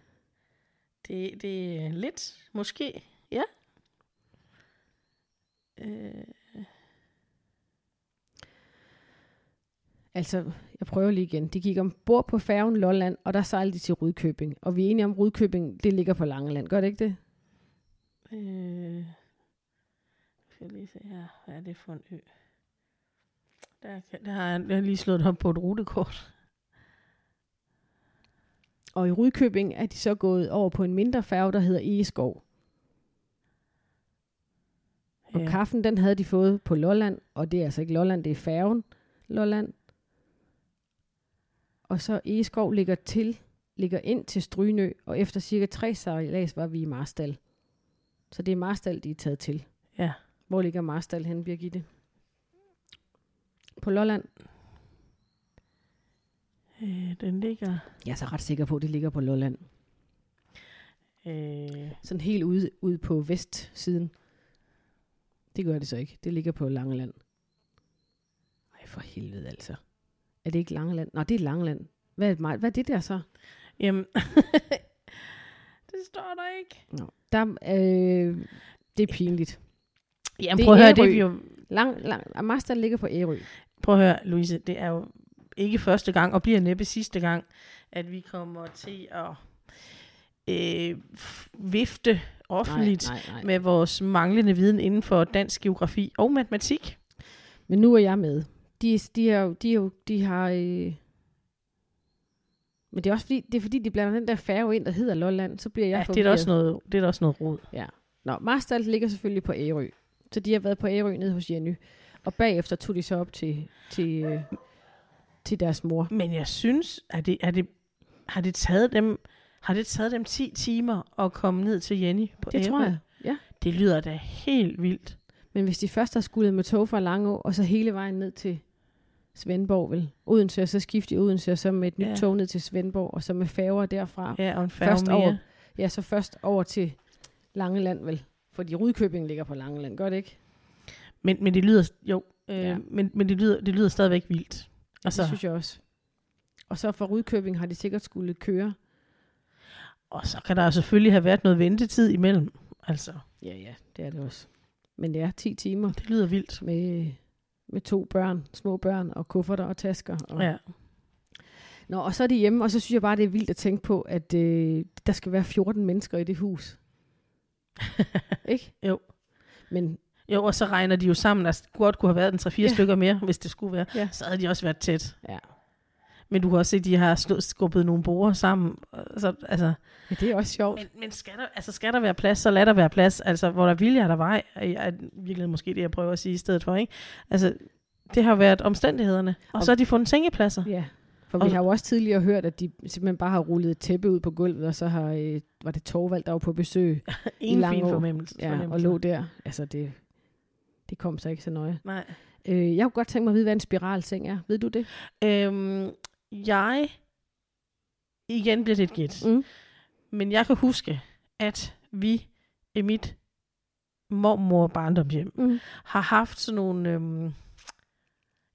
Det, det er lidt, måske. Ja. Øh, Altså, jeg prøver lige igen. De gik ombord på færgen Lolland, og der sejlede de til Rudkøbing. Og vi er enige om, Rudkøbing, det ligger på Langeland. Gør det ikke det? øh, skal jeg lige se her. Hvad er det for en ø? Der, der har jeg, jeg har lige slået op på et rutekort. Og i Rudkøbing er de så gået over på en mindre færge, der hedder Egeskov. Og ja. kaffen, den havde de fået på Lolland, og det er altså ikke Lolland, det er færgen Lolland. Og så Egeskov ligger til, ligger ind til Strynø, og efter cirka tre sejlads var vi i Marstal. Så det er Marstal, de er taget til. Ja. Hvor ligger Marstal hen, Birgitte? På Lolland? Øh, den ligger... Jeg er så ret sikker på, at det ligger på Lolland. Øh, Sådan helt ude, ude på vestsiden. Det gør det så ikke. Det ligger på Langeland. Ej, for helvede altså. Er det ikke Langeland? Nå, det er Langeland. Hvad er det, hvad er det der så? jamen... [LAUGHS] det står der ikke. Nå, der, øh, det er pinligt. Jamen Det prøv at høre, det er jo... Lang, lang, Marstal ligger på Ærø. Prøv at høre, Louise, det er jo ikke første gang, og bliver næppe sidste gang, at vi kommer til at øh, vifte offentligt Nej, nej, nej. med vores manglende viden inden for dansk geografi og matematik. Men nu er jeg med. De, de, er jo, de, er jo, de har... Øh... Men det er også fordi, det er fordi, de blander den der færge ind, der hedder Lolland. Så bliver jeg Ja, det er også noget, det er også noget rod. Nå, Marstal ligger selvfølgelig på Ærø. Så de har været på Ærø nede hos Jenny. Og bagefter tog de så op til, til, øh, til deres mor. Men jeg synes, at det, er det, har det taget dem har det taget dem 10 timer at komme ned til Jenny på Det Ærø? tror jeg. Ja. Det lyder da helt vildt. Men hvis de først har skullet med tog fra Langå, og så hele vejen ned til Svendborg, vel? Odense, og så skifte i Odense, og så med et nyt Ja. tog ned til Svendborg, og så med færger derfra. Ja, og en færge Først mere. over. Ja, så først over til Langeland, vel? Fordi Rudkøbing ligger på Langeland, gør det ikke? Men, men det lyder, jo, øh, Ja. men, men det, lyder, det lyder stadigvæk vildt. Altså, Altså, det synes jeg også. Og så fra Rudkøbing har de sikkert skulle køre. og så kan der jo selvfølgelig have været noget ventetid imellem. Altså, Ja, ja, det er det også. Men det er 10 timer det lyder vildt. med med to børn, små børn og kufferter og tasker. Og... Ja. Nå, og så er de hjemme, og så synes jeg bare, det er vildt at tænke på, at øh, der skal være 14 mennesker i det hus. [LAUGHS] Ikke? Jo. Men Jo, og så regner de jo sammen, at der godt kunne have været en 3-4 Ja. stykker mere, hvis det skulle være. Ja. Så havde de også været tæt. ja, Men du kan også se, at de har slået, skubbet nogle borer sammen. Så, altså, ja det er også sjovt. men, men skal, der, altså, skal der være plads, så lad der være plads. Altså, hvor der vilje er der vej, er, er virkelig måske det, jeg prøver at sige i stedet for. Ikke? Altså, det har været omstændighederne. Og, Og- så har de fundet sengepladser. Ja, for Og- vi har jo også tidligere hørt, at de simpelthen bare har rullet et tæppe ud på gulvet, og så har, øh, var det Torvald, der var på besøg, [LAUGHS] Ingen lange fin år. fornemmelse. ja, og lå der. Altså, det, det kom så ikke så nøje. Nej. Øh, jeg kunne godt tænke mig at vide, hvad en spiralseng er. Ved du det? Øhm, jeg... Igen bliver det et gæt. Mm. Men jeg kan huske, at vi i mit mormor barndomshjem Mm. har haft sådan nogle øhm,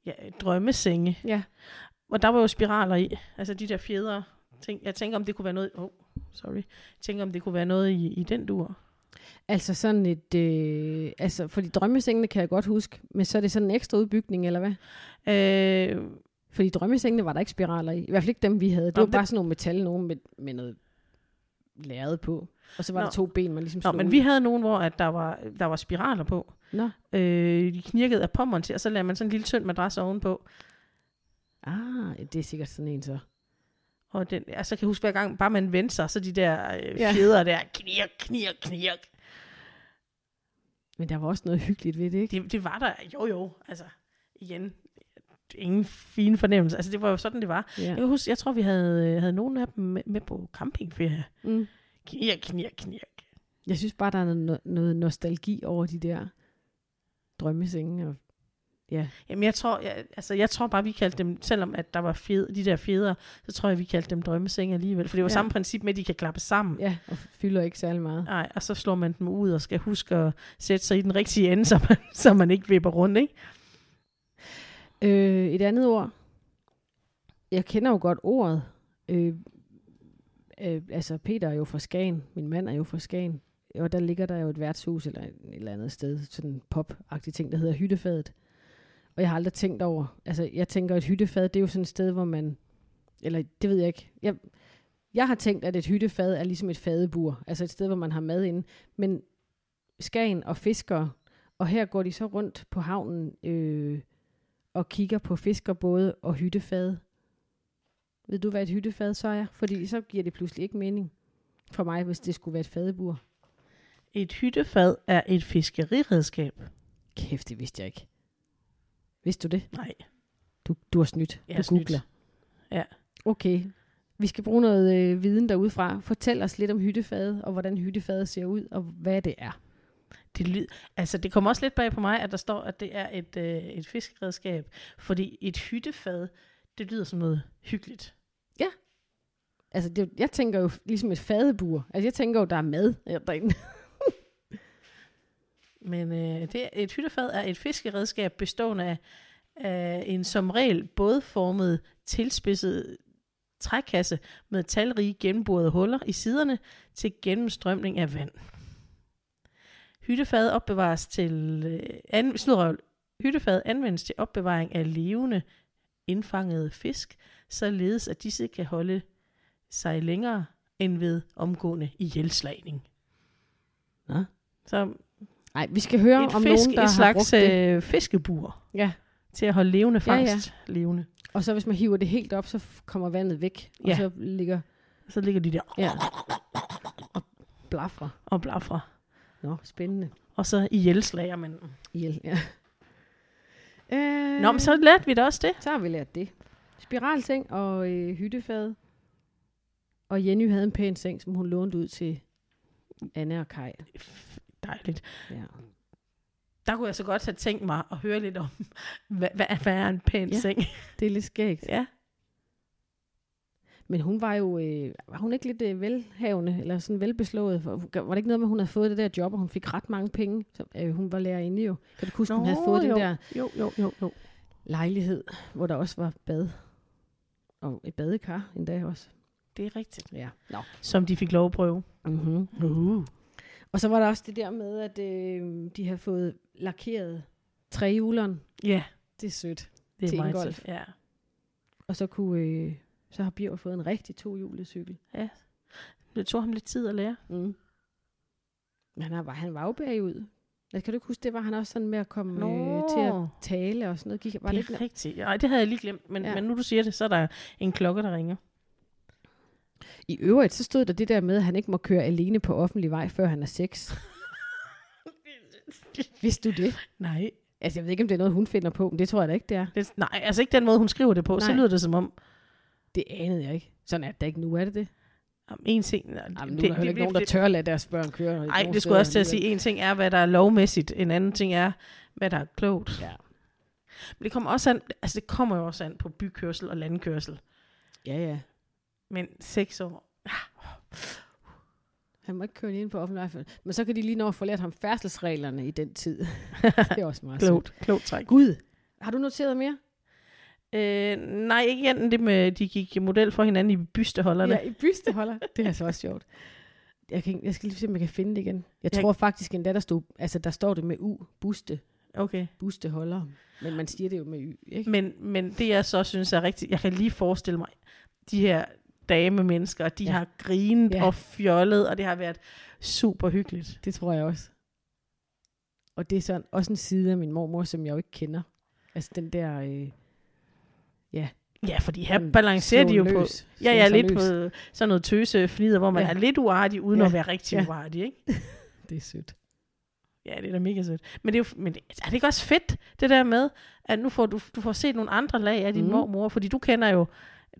ja, drømmesenge. Ja. Og der var jo spiraler i. Altså de der fjeder. Tænk, jeg tænker, om det kunne være noget... Oh, sorry. Jeg tænker, om det kunne være noget i, i den dur. Altså sådan et... Øh, altså, fordi drømmesengene kan jeg godt huske, men så er det sådan en ekstra udbygning, eller hvad? Øh, Fordi drømmesengene var der ikke spiraler i. I hvert fald ikke dem, vi havde. Det Nå, var men bare det- sådan nogle metal, nogen med, med noget lærred på. Og så var Nå. der to ben, man ligesom nå, men ud. vi havde nogen, hvor at der, var, der var spiraler på. Nå. Øh, de knirkede af pommeren til, og så lagde man sådan en lille tynd madras ovenpå. Ah, det er sikkert sådan en så. Og den, altså, jeg kan huske hver gang, bare man vendte sig, så de der øh, Ja. fjeder der, knirk, knirk, knirk. Men der var også noget hyggeligt ved det, ikke? Det, det var der, jo jo, altså, igen, ingen fine fornemmelse. Altså, det var jo sådan, det var. Ja. Jeg kan huske, jeg tror, vi havde, øh, havde nogle af dem med, med på campingferie. Mm. Knirk, knirk, knirk. Jeg synes bare, der er noget, noget nostalgi over de der drømmesenge. Og, ja. Jamen, jeg tror, jeg, altså, jeg tror bare, vi kaldte dem, selvom at der var fjed, de der fjeder, så tror jeg, vi kaldte dem drømmesenge alligevel. For det var ja. samme princip med, at de kan klappe sammen. ja, og fylder ikke særlig meget. Nej, og så slår man dem ud og skal huske at sætte sig i den rigtige ende, så man, så man ikke vipper rundt, ikke? Øh, et andet ord. Jeg kender jo godt ordet. Øh, øh, altså, Peter er jo fra Skagen. Min mand er jo fra Skagen. Og der ligger der jo et værtshus eller et eller andet sted. Sådan en pop ting, der hedder Hyttefadet. Og jeg har aldrig tænkt over. Altså, jeg tænker, et hyttefad, det er jo sådan et sted, hvor man... Eller, det ved jeg ikke. Jeg, jeg har tænkt, at et hyttefad er ligesom et fadebur. Altså et sted, hvor man har mad inde. Men Skagen og fiskere, og her går de så rundt på havnen øh, og kigger på fiskerbåde og hyttefad. Ved du, hvad et hyttefad så er? Fordi så giver det pludselig ikke mening for mig, hvis det skulle være et fadebur. Et hyttefad er et fiskeriredskab. Kæft, det vidste jeg ikke. Vidste du det? Nej, Du, du har snydt. jeg du er snydt. googler. Ja. Okay. Vi skal bruge noget øh, viden derudfra. Fortæl os lidt om hyttefadet, og hvordan hyttefadet ser ud, og hvad det er. Det, lyd, altså, det kommer også lidt bag på mig, at der står, at det er et, øh, et fiskeredskab. Fordi et hyttefad, det lyder som noget hyggeligt. Altså, det, jeg tænker jo ligesom et fadebur. Altså, jeg tænker jo, der er mad øh, derinde. [LAUGHS] Men øh, det, et hyttefad er et fiskeredskab bestående af, af en som regel bådformet, tilspidset trækasse med talrige gennemborede huller i siderne til gennemstrømning af vand. Hyttefad opbevares til øh, an. Hyttefad anvendes til opbevaring af levende indfangede fisk, således at disse kan holde sig længere end ved omgående ihjelslagning. Nå. Så Nej, vi skal høre et om fisk, nogen, der et har brugt slags øh, fiskebur Ja. til at holde levende Ja, ja. fangst levende. Og så hvis man hiver det helt op, så kommer vandet væk. Og Ja. så ligger Så ligger de der ja, blafra. og blaffer. Nå, spændende. Og så ihjelslager man dem. Ihjel, ja. Øh, Nå, men så lærte vi da også det. så har vi lært det. Spiralseng og øh, hyttefad. Og Jenny havde en pæn seng, som hun lånte ud til Anne og Kai. Dejligt. Ja. Der kunne jeg så godt have tænkt mig at høre lidt om, hvad, hvad, hvad er en pæn ja. seng? Det er lidt skægt. Ja. Men hun var jo, øh, var hun ikke lidt øh, velhavende, eller sådan velbeslået? Var var det ikke noget med, at hun havde fået det der job, og hun fik ret mange penge? Så, øh, hun var lærerinde jo. Kan du huske, hun havde fået jo. den der Jo, jo, jo, jo. lejlighed, hvor der også var bad? Og et badekar endda også. Det er rigtigt. Ja. Nå. Som de fik lov at prøve. Mm-hmm. Uh. Og så var der også det der med, at øh, de havde fået lakeret trehjuleren. Ja. det er sødt. Det er Til meget sødt, Ja. Og så kunne, øh, så har Birger fået en rigtig tohjulet cykel. Det tog ham lidt tid at lære. Mm. Men han, var, han var jo bagud. Jeg kan du ikke huske, det var han også sådan med at komme øh, til at tale og sådan noget. Gik, var det det ikke, rigtigt. Nej, det havde jeg lige glemt, men, Ja. ja. men nu du siger det, så er der en klokke, der ringer. I øvrigt, så stod der det der med, at han ikke må køre alene på offentlig vej, før han er seks. [LAUGHS] Vidste du det? Nej. Altså, jeg ved ikke, om det er noget, hun finder på, men det tror jeg da ikke, det er. Det, nej, altså ikke den måde, hun skriver det på. Nej. Så lyder det som om, Det anede jeg ikke. Sådan er det ikke nu, er det det? om en ting... Jamen, nu er der heller ikke nogen, der tør lade deres børn køre. Nej, det skulle også til at sige. En ting er, hvad der er lovmæssigt. En anden ting er, hvad der er klogt. Ja. Men det kommer også an, altså det kommer jo også an på bykørsel og landkørsel. Ja, ja. Men seks år, Han må ikke køre ind på offentlig vej. Men så kan de lige nå at få lært ham færdselsreglerne i den tid. [LAUGHS] det er også meget klogt, klogt træk. Gud, har du noteret mere? Øh, nej, ikke igen det med, de gik model for hinanden i bysteholderne. Ja, i bysteholder. det er så også sjovt. Jeg, kan, jeg skal lige se, om jeg kan finde det igen. Jeg Jeg- tror faktisk endda, der stod, altså der står det med U, buste, Okay. busteholder. Men man siger det jo med Y, ikke? Men, men det jeg så synes er rigtigt, jeg kan lige forestille mig, de her dame mennesker, de Ja. har grinet ja. og fjollet, og det har været super hyggeligt. Det tror jeg også. Og det er sådan, også en side af min mormor, som jeg jo ikke kender. Altså den der... Øh, Ja, fordi her sådan balancerer de jo slå på, løs, ja, ja, lidt løs. på sådan noget tøse fnider, hvor man Ja. ja. er lidt uartig, uden Ja. ja. at være rigtig Ja. ja. uartig, ikke? [LAUGHS] Det er sødt. Ja, det er da mega sødt. Men, det er, jo, men det, er det ikke også fedt, det der med, at nu får du, du får set nogle andre lag af din mm. mormor, fordi du kender jo,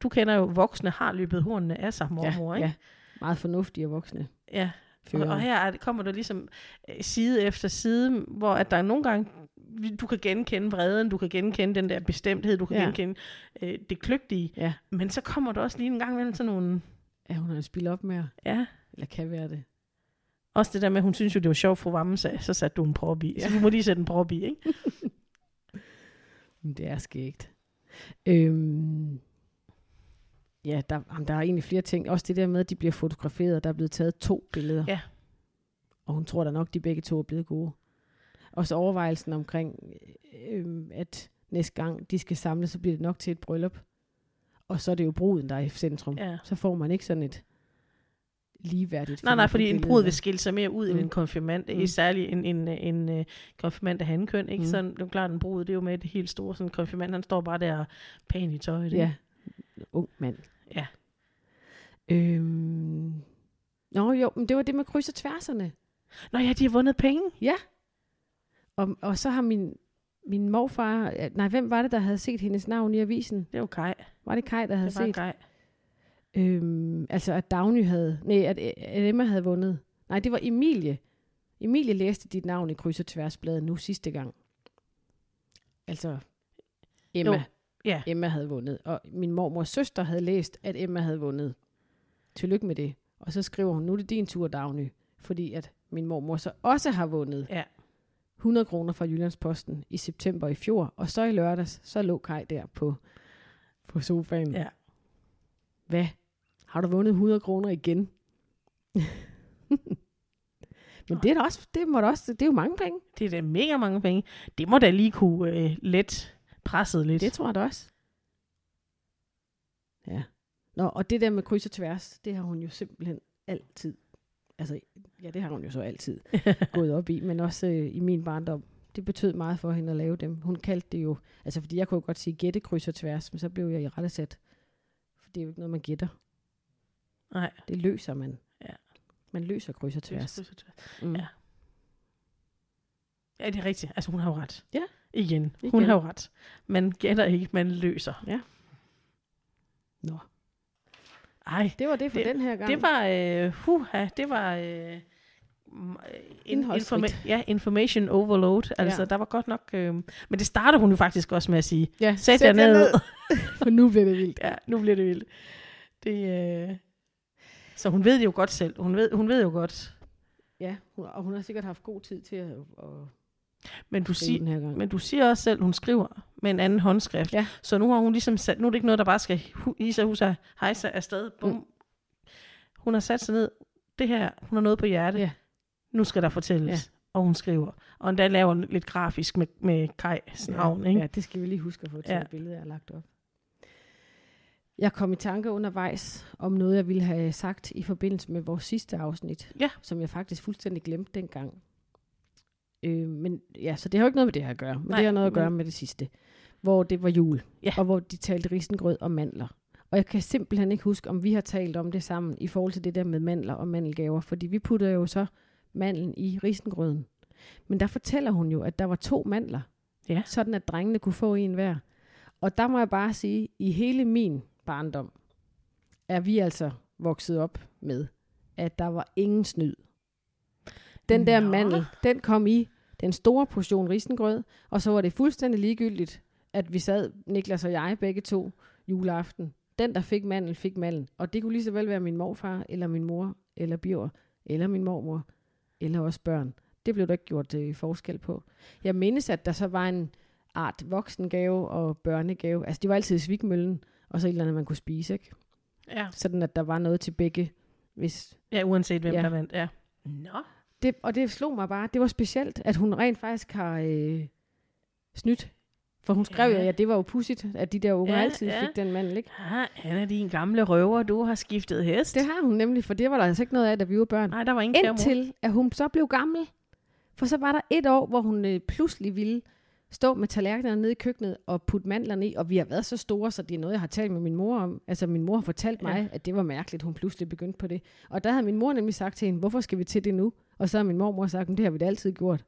du kender jo voksne, har løbet hornene af sig, mormor, ja, ikke? ja. Meget fornuftige voksne Ja. Og, og her er, kommer der ligesom øh, side efter side, hvor at der er nogle gange, du kan genkende vreden, du kan genkende den der bestemthed, du kan Ja. genkende øh, det kløgtige, Ja. men så kommer der også lige en gang imellem sådan nogle, Ja, hun har en spil op med, ja, eller kan være det. også det der med, hun synes jo, det var sjovt, fru Vammen sagde, så satte du en prop i. Ja. Så du må lige sætte en prop i, ikke? [LAUGHS] Det er skægt. Øhm, ja, der, der er egentlig flere ting. Også det der med, at de bliver fotograferet. Der er blevet taget to billeder. Ja. Og hun tror da nok, de begge to er blevet gode. Og så overvejelsen omkring, øhm, at næste gang de skal samles, så bliver det nok til et bryllup. Og så er det jo bruden, der er i centrum. Ja. Så får man ikke sådan et ligeværdigt Nej, nej, fordi en brud vil skille sig mere ud mm. end Mm. en konfirmand. Mm. Mm. Særligt en, en, en, en konfirmand af hankøn, ikke? Mm. Mm. Sådan, det er klart, en brud, det er jo med det helt store. Sådan en konfirmand, han står bare der pæn i tøjet. Ja, ung mand. Ja. Øhm, Nå jo, men det var det med kryds og tværserne. Nå ja, de har vundet penge. Og, og så har min, min morfar, nej, hvem var det, der havde set hendes navn i avisen? Det var Kai. Var det Kai, der havde Det var set? Kai. Øhm, altså, at Dagny havde, nej, at, at Emma havde vundet. Nej, det var Emilie. Emilie læste dit navn i kryds og tværsbladet nu sidste gang. Altså, Emma. Jo, ja. Emma havde vundet. Og min mormors søster havde læst, at Emma havde vundet. Tillykke med det. Og så skriver hun, nu er det din tur, Dagny. Fordi at min mormor så også har vundet Ja. 100 kroner fra Jyllandsposten i september i fjor. Og så i lørdags, så lå Kai der på, på sofaen. Ja. Hvad? Har du vundet 100 kroner igen? [LAUGHS] Men det er, da også, det, må da også, det er jo mange penge. Det er da mega mange penge. Det må da lige kunne øh, let presset lidt. Det tror jeg da også. Ja. Nå, og det der med kryds og tværs, det har hun jo simpelthen altid, altså, ja, det har hun jo så altid [LAUGHS] gået op i, men også øh, i min barndom. Det betød meget for hende at lave dem. Hun kaldte det jo, altså fordi jeg kunne godt sige gætte kryds og tværs, men så blev jeg i rette sat. For det er jo ikke noget, man gætter. Nej. Det løser man. Ja. Man løser kryds og tværs. Kryds og tværs. Mm. Ja. Ja, det er rigtigt. Altså, hun har jo ret. Ja. Igen. Hun Igen. har jo ret. Man gætter ikke, man løser. Nå. Ej, Det var det for Det- den her gang. det var, øh, huha, det var øh, informa- ja, information overload. Altså, Ja. der var godt nok... Øh, men det starter hun jo faktisk også med at sige, ja, sæt jer ned. [LAUGHS] for nu bliver det vildt. ja, nu bliver det vildt. Det, øh, så hun ved det jo godt selv. Hun ved, hun ved jo godt. Ja, hun, og hun har sikkert haft god tid til at, at Men du, sig, den her gang. men du siger også selv, hun skriver med en anden håndskrift. Ja. Så nu har hun ligesom sat, nu er det ikke noget, der bare skal hu- i sig, husa, hejse afsted. Bum. Mm. Hun har sat sig ned. Det her, hun har noget på hjerte. Ja. Nu skal der fortælles. og hun skriver. Og endda laver lidt grafisk med, med Kajs navn, ja, ikke? Ja, det skal vi lige huske at få til Ja. ja. billede, jeg har lagt op. Jeg kom i tanke undervejs om noget, jeg ville have sagt i forbindelse med vores sidste afsnit, Ja. som jeg faktisk fuldstændig glemte dengang. Øh, men ja, så det har jo ikke noget med det her at gøre, men Nej, det har noget at gøre men- med det sidste, hvor det var jul, Ja. og hvor de talte risengrød og mandler. Og jeg kan simpelthen ikke huske, om vi har talt om det sammen i forhold til det der med mandler og mandelgaver, fordi vi putter jo så mandlen i risengrøden. Men der fortæller hun jo, at der var to mandler, Ja. sådan at drengene kunne få en hver. Og der må jeg bare sige, i hele min barndom, er vi altså vokset op med, at der var ingen snyd. Den der Nå. mandel, den kom i den store portion risengrød, og så var det fuldstændig ligegyldigt, at vi sad, Niklas og jeg, begge to, juleaften. Den, der fik mandel, fik mandel. Og det kunne lige så vel være min morfar, eller min mor, eller Bjør, eller min mormor, eller også børn. Det blev der ikke gjort øh, forskel på. Jeg mindes, at der så var en art voksengave og børnegave. Altså, de var altid svigmøllen, og så et eller andet, man kunne spise, ikke? Ja. Sådan, at der var noget til begge. Hvis ja, uanset hvem Ja. der vandt. Ja. Nå. Det, og det slog mig bare, det var specielt, at hun rent faktisk har øh, snydt. For hun skrev Ja. jo, ja, det var jo pudsigt, at de der unger Ja, altid ja. fik den mandel, ikke? Ja, han er din gamle røver, du har skiftet hest. Det har hun nemlig, for det var der altså ikke noget af, da vi var børn. Nej, der var ingen. Indtil, at hun så blev gammel. For så var der et år, hvor hun øh, pludselig ville stå med tallerkenerne nede i køkkenet og putte mandlerne i, og vi har været så store, så det er noget, jeg har talt med min mor om. Altså min mor har fortalt mig, ja. at det var mærkeligt, hun pludselig begyndte på det. Og der havde min mor nemlig sagt til hende, hvorfor skal vi til det nu? Og så har min mormor sagt, "Men det har vi da altid gjort.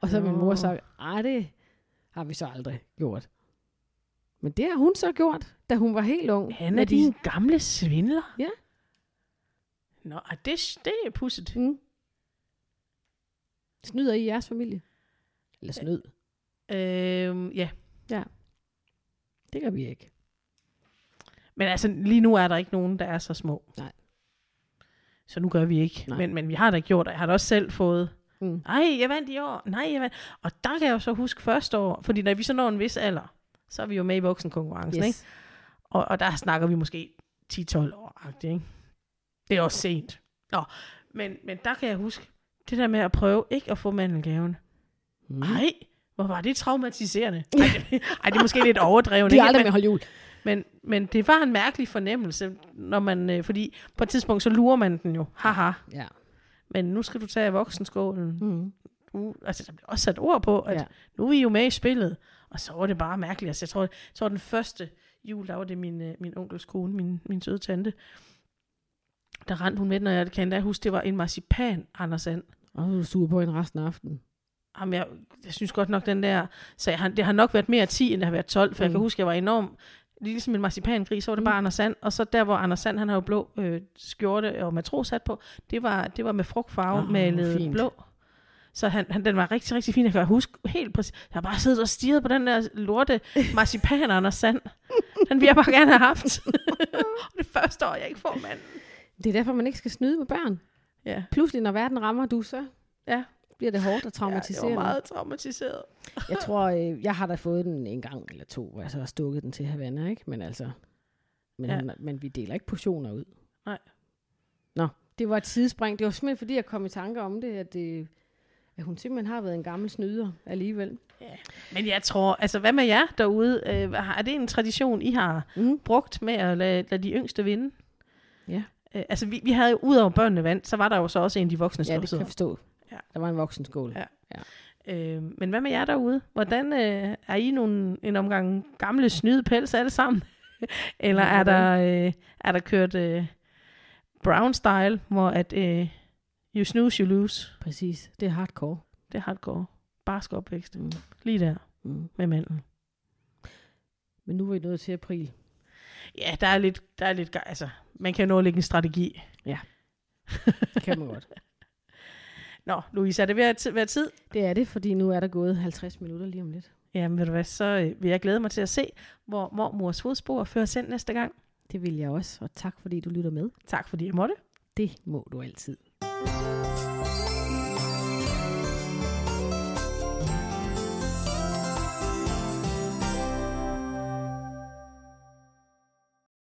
Og så har min mor sagt, ej det har vi så aldrig gjort. Men det har hun så gjort, da hun var helt ung. Han er Med de- din gamle svindler? Ja. Nå, det, det er pudset. Mm. Snyder I jeres familie? Eller snyd? Øhm, ja. Det gør vi ikke. Men altså, lige nu er der ikke nogen, der er så små. Nej. Så nu gør vi ikke. Nej. Men, men vi har da gjort, og jeg har da også selv fået, Mm. nej, jeg vandt i år, nej, jeg vandt. Og der kan jeg jo så huske første år, fordi når vi så når en vis alder, så er vi jo med i voksenkonkurrencen, yes. ikke? Og, og der snakker vi måske 10-12 år, ikke? Det er også sent. Nå, men, men der kan jeg huske, det der med at prøve ikke at få mandelgaven. Mm. Nej, hvor var det traumatiserende. Ej, det, ej, det er måske lidt overdrevet. [LAUGHS] De er ikke? aldrig Men- med at holde jul. Men, men det var en mærkelig fornemmelse, når man, øh, fordi på et tidspunkt, så lurer man den jo. Haha. Ja. Men nu skal du tage voksenskålen. Mm. Nu, altså, der blev også sat ord på, at Ja. nu er vi jo med i spillet. Og så var det bare mærkeligt. Altså, jeg tror, jeg tror den første jul, der var det min, øh, min onkels kone, min, min søde tante. Der rendte hun med den, og jeg kan endda huske, det var en marcipan, Anders And. Og du sur på en resten af aftenen. Jamen, jeg, jeg synes godt nok, den der... Så jeg har, det har nok været mere 10, end det har været 12, for mm. jeg Mm. kan huske, jeg var enorm... Ligesom en marcipangris, så var det Mm. bare Anders Sand. Og så der, hvor Anders Sand, han har jo blå øh, skjorte og matroshat på, det var, det var med frugtfarve, oh, malet fint. blå. Så han, han, den var rigtig, rigtig fin. Jeg kan huske helt præcis. Jeg har bare siddet og stirret på den der lorte marcipan Anders Sand. Den vil jeg bare gerne have haft. [LAUGHS] og det første år, jeg ikke får manden. Det er derfor, man ikke skal snyde med børn. Ja. Pludselig, når verden rammer du, så Ja. Bliver det hårdt og ja, traumatiserende. jeg var meget traumatiseret. Jeg [LAUGHS] tror, øh, jeg har da fået den en gang eller to, hvor jeg så har stukket den til Havana, ikke? Men altså, men, Ja. ja. men vi deler ikke portioner ud. Nej. Nå, det var et sidespring. Det var simpelthen, fordi jeg kom i tanke om det, at, det, at hun simpelthen har været en gammel snyder alligevel. Men jeg tror, altså hvad med jer derude? Øh, er det en tradition, I har Mm. brugt med at lade, lade de yngste vinde? Ja. Øh, altså vi, vi havde jo, udover børnene vandt, så var der jo så også en af de voksne Ja, det kan jeg forstå. Ja. Der var en voksenskål. Ja. Øh, men hvad med jer derude? Hvordan øh, er I nogle, en omgang gamle snyde pels alle sammen? [LAUGHS] Eller er der, øh, er der kørt øh, brown style, hvor at øh, you snooze, you lose? Præcis. Det er hardcore. Det er hardcore. Barsk opvækst. Mm. Lige der Mm. med manden. Men nu er vi nået til april. Ja, der er lidt, der er lidt, altså, man kan nå at lægge en strategi. Det [LAUGHS] kan man godt. Nå, Louise, er det ved at være tid? Det er det, fordi nu er der gået 50 minutter lige om lidt. Jamen ved du hvad, så øh, vil jeg glæde mig til at se, hvor mormors fodspor fører sendt næste gang. Det vil jeg også, og tak fordi du lytter med. Tak fordi jeg måtte. Det må du altid.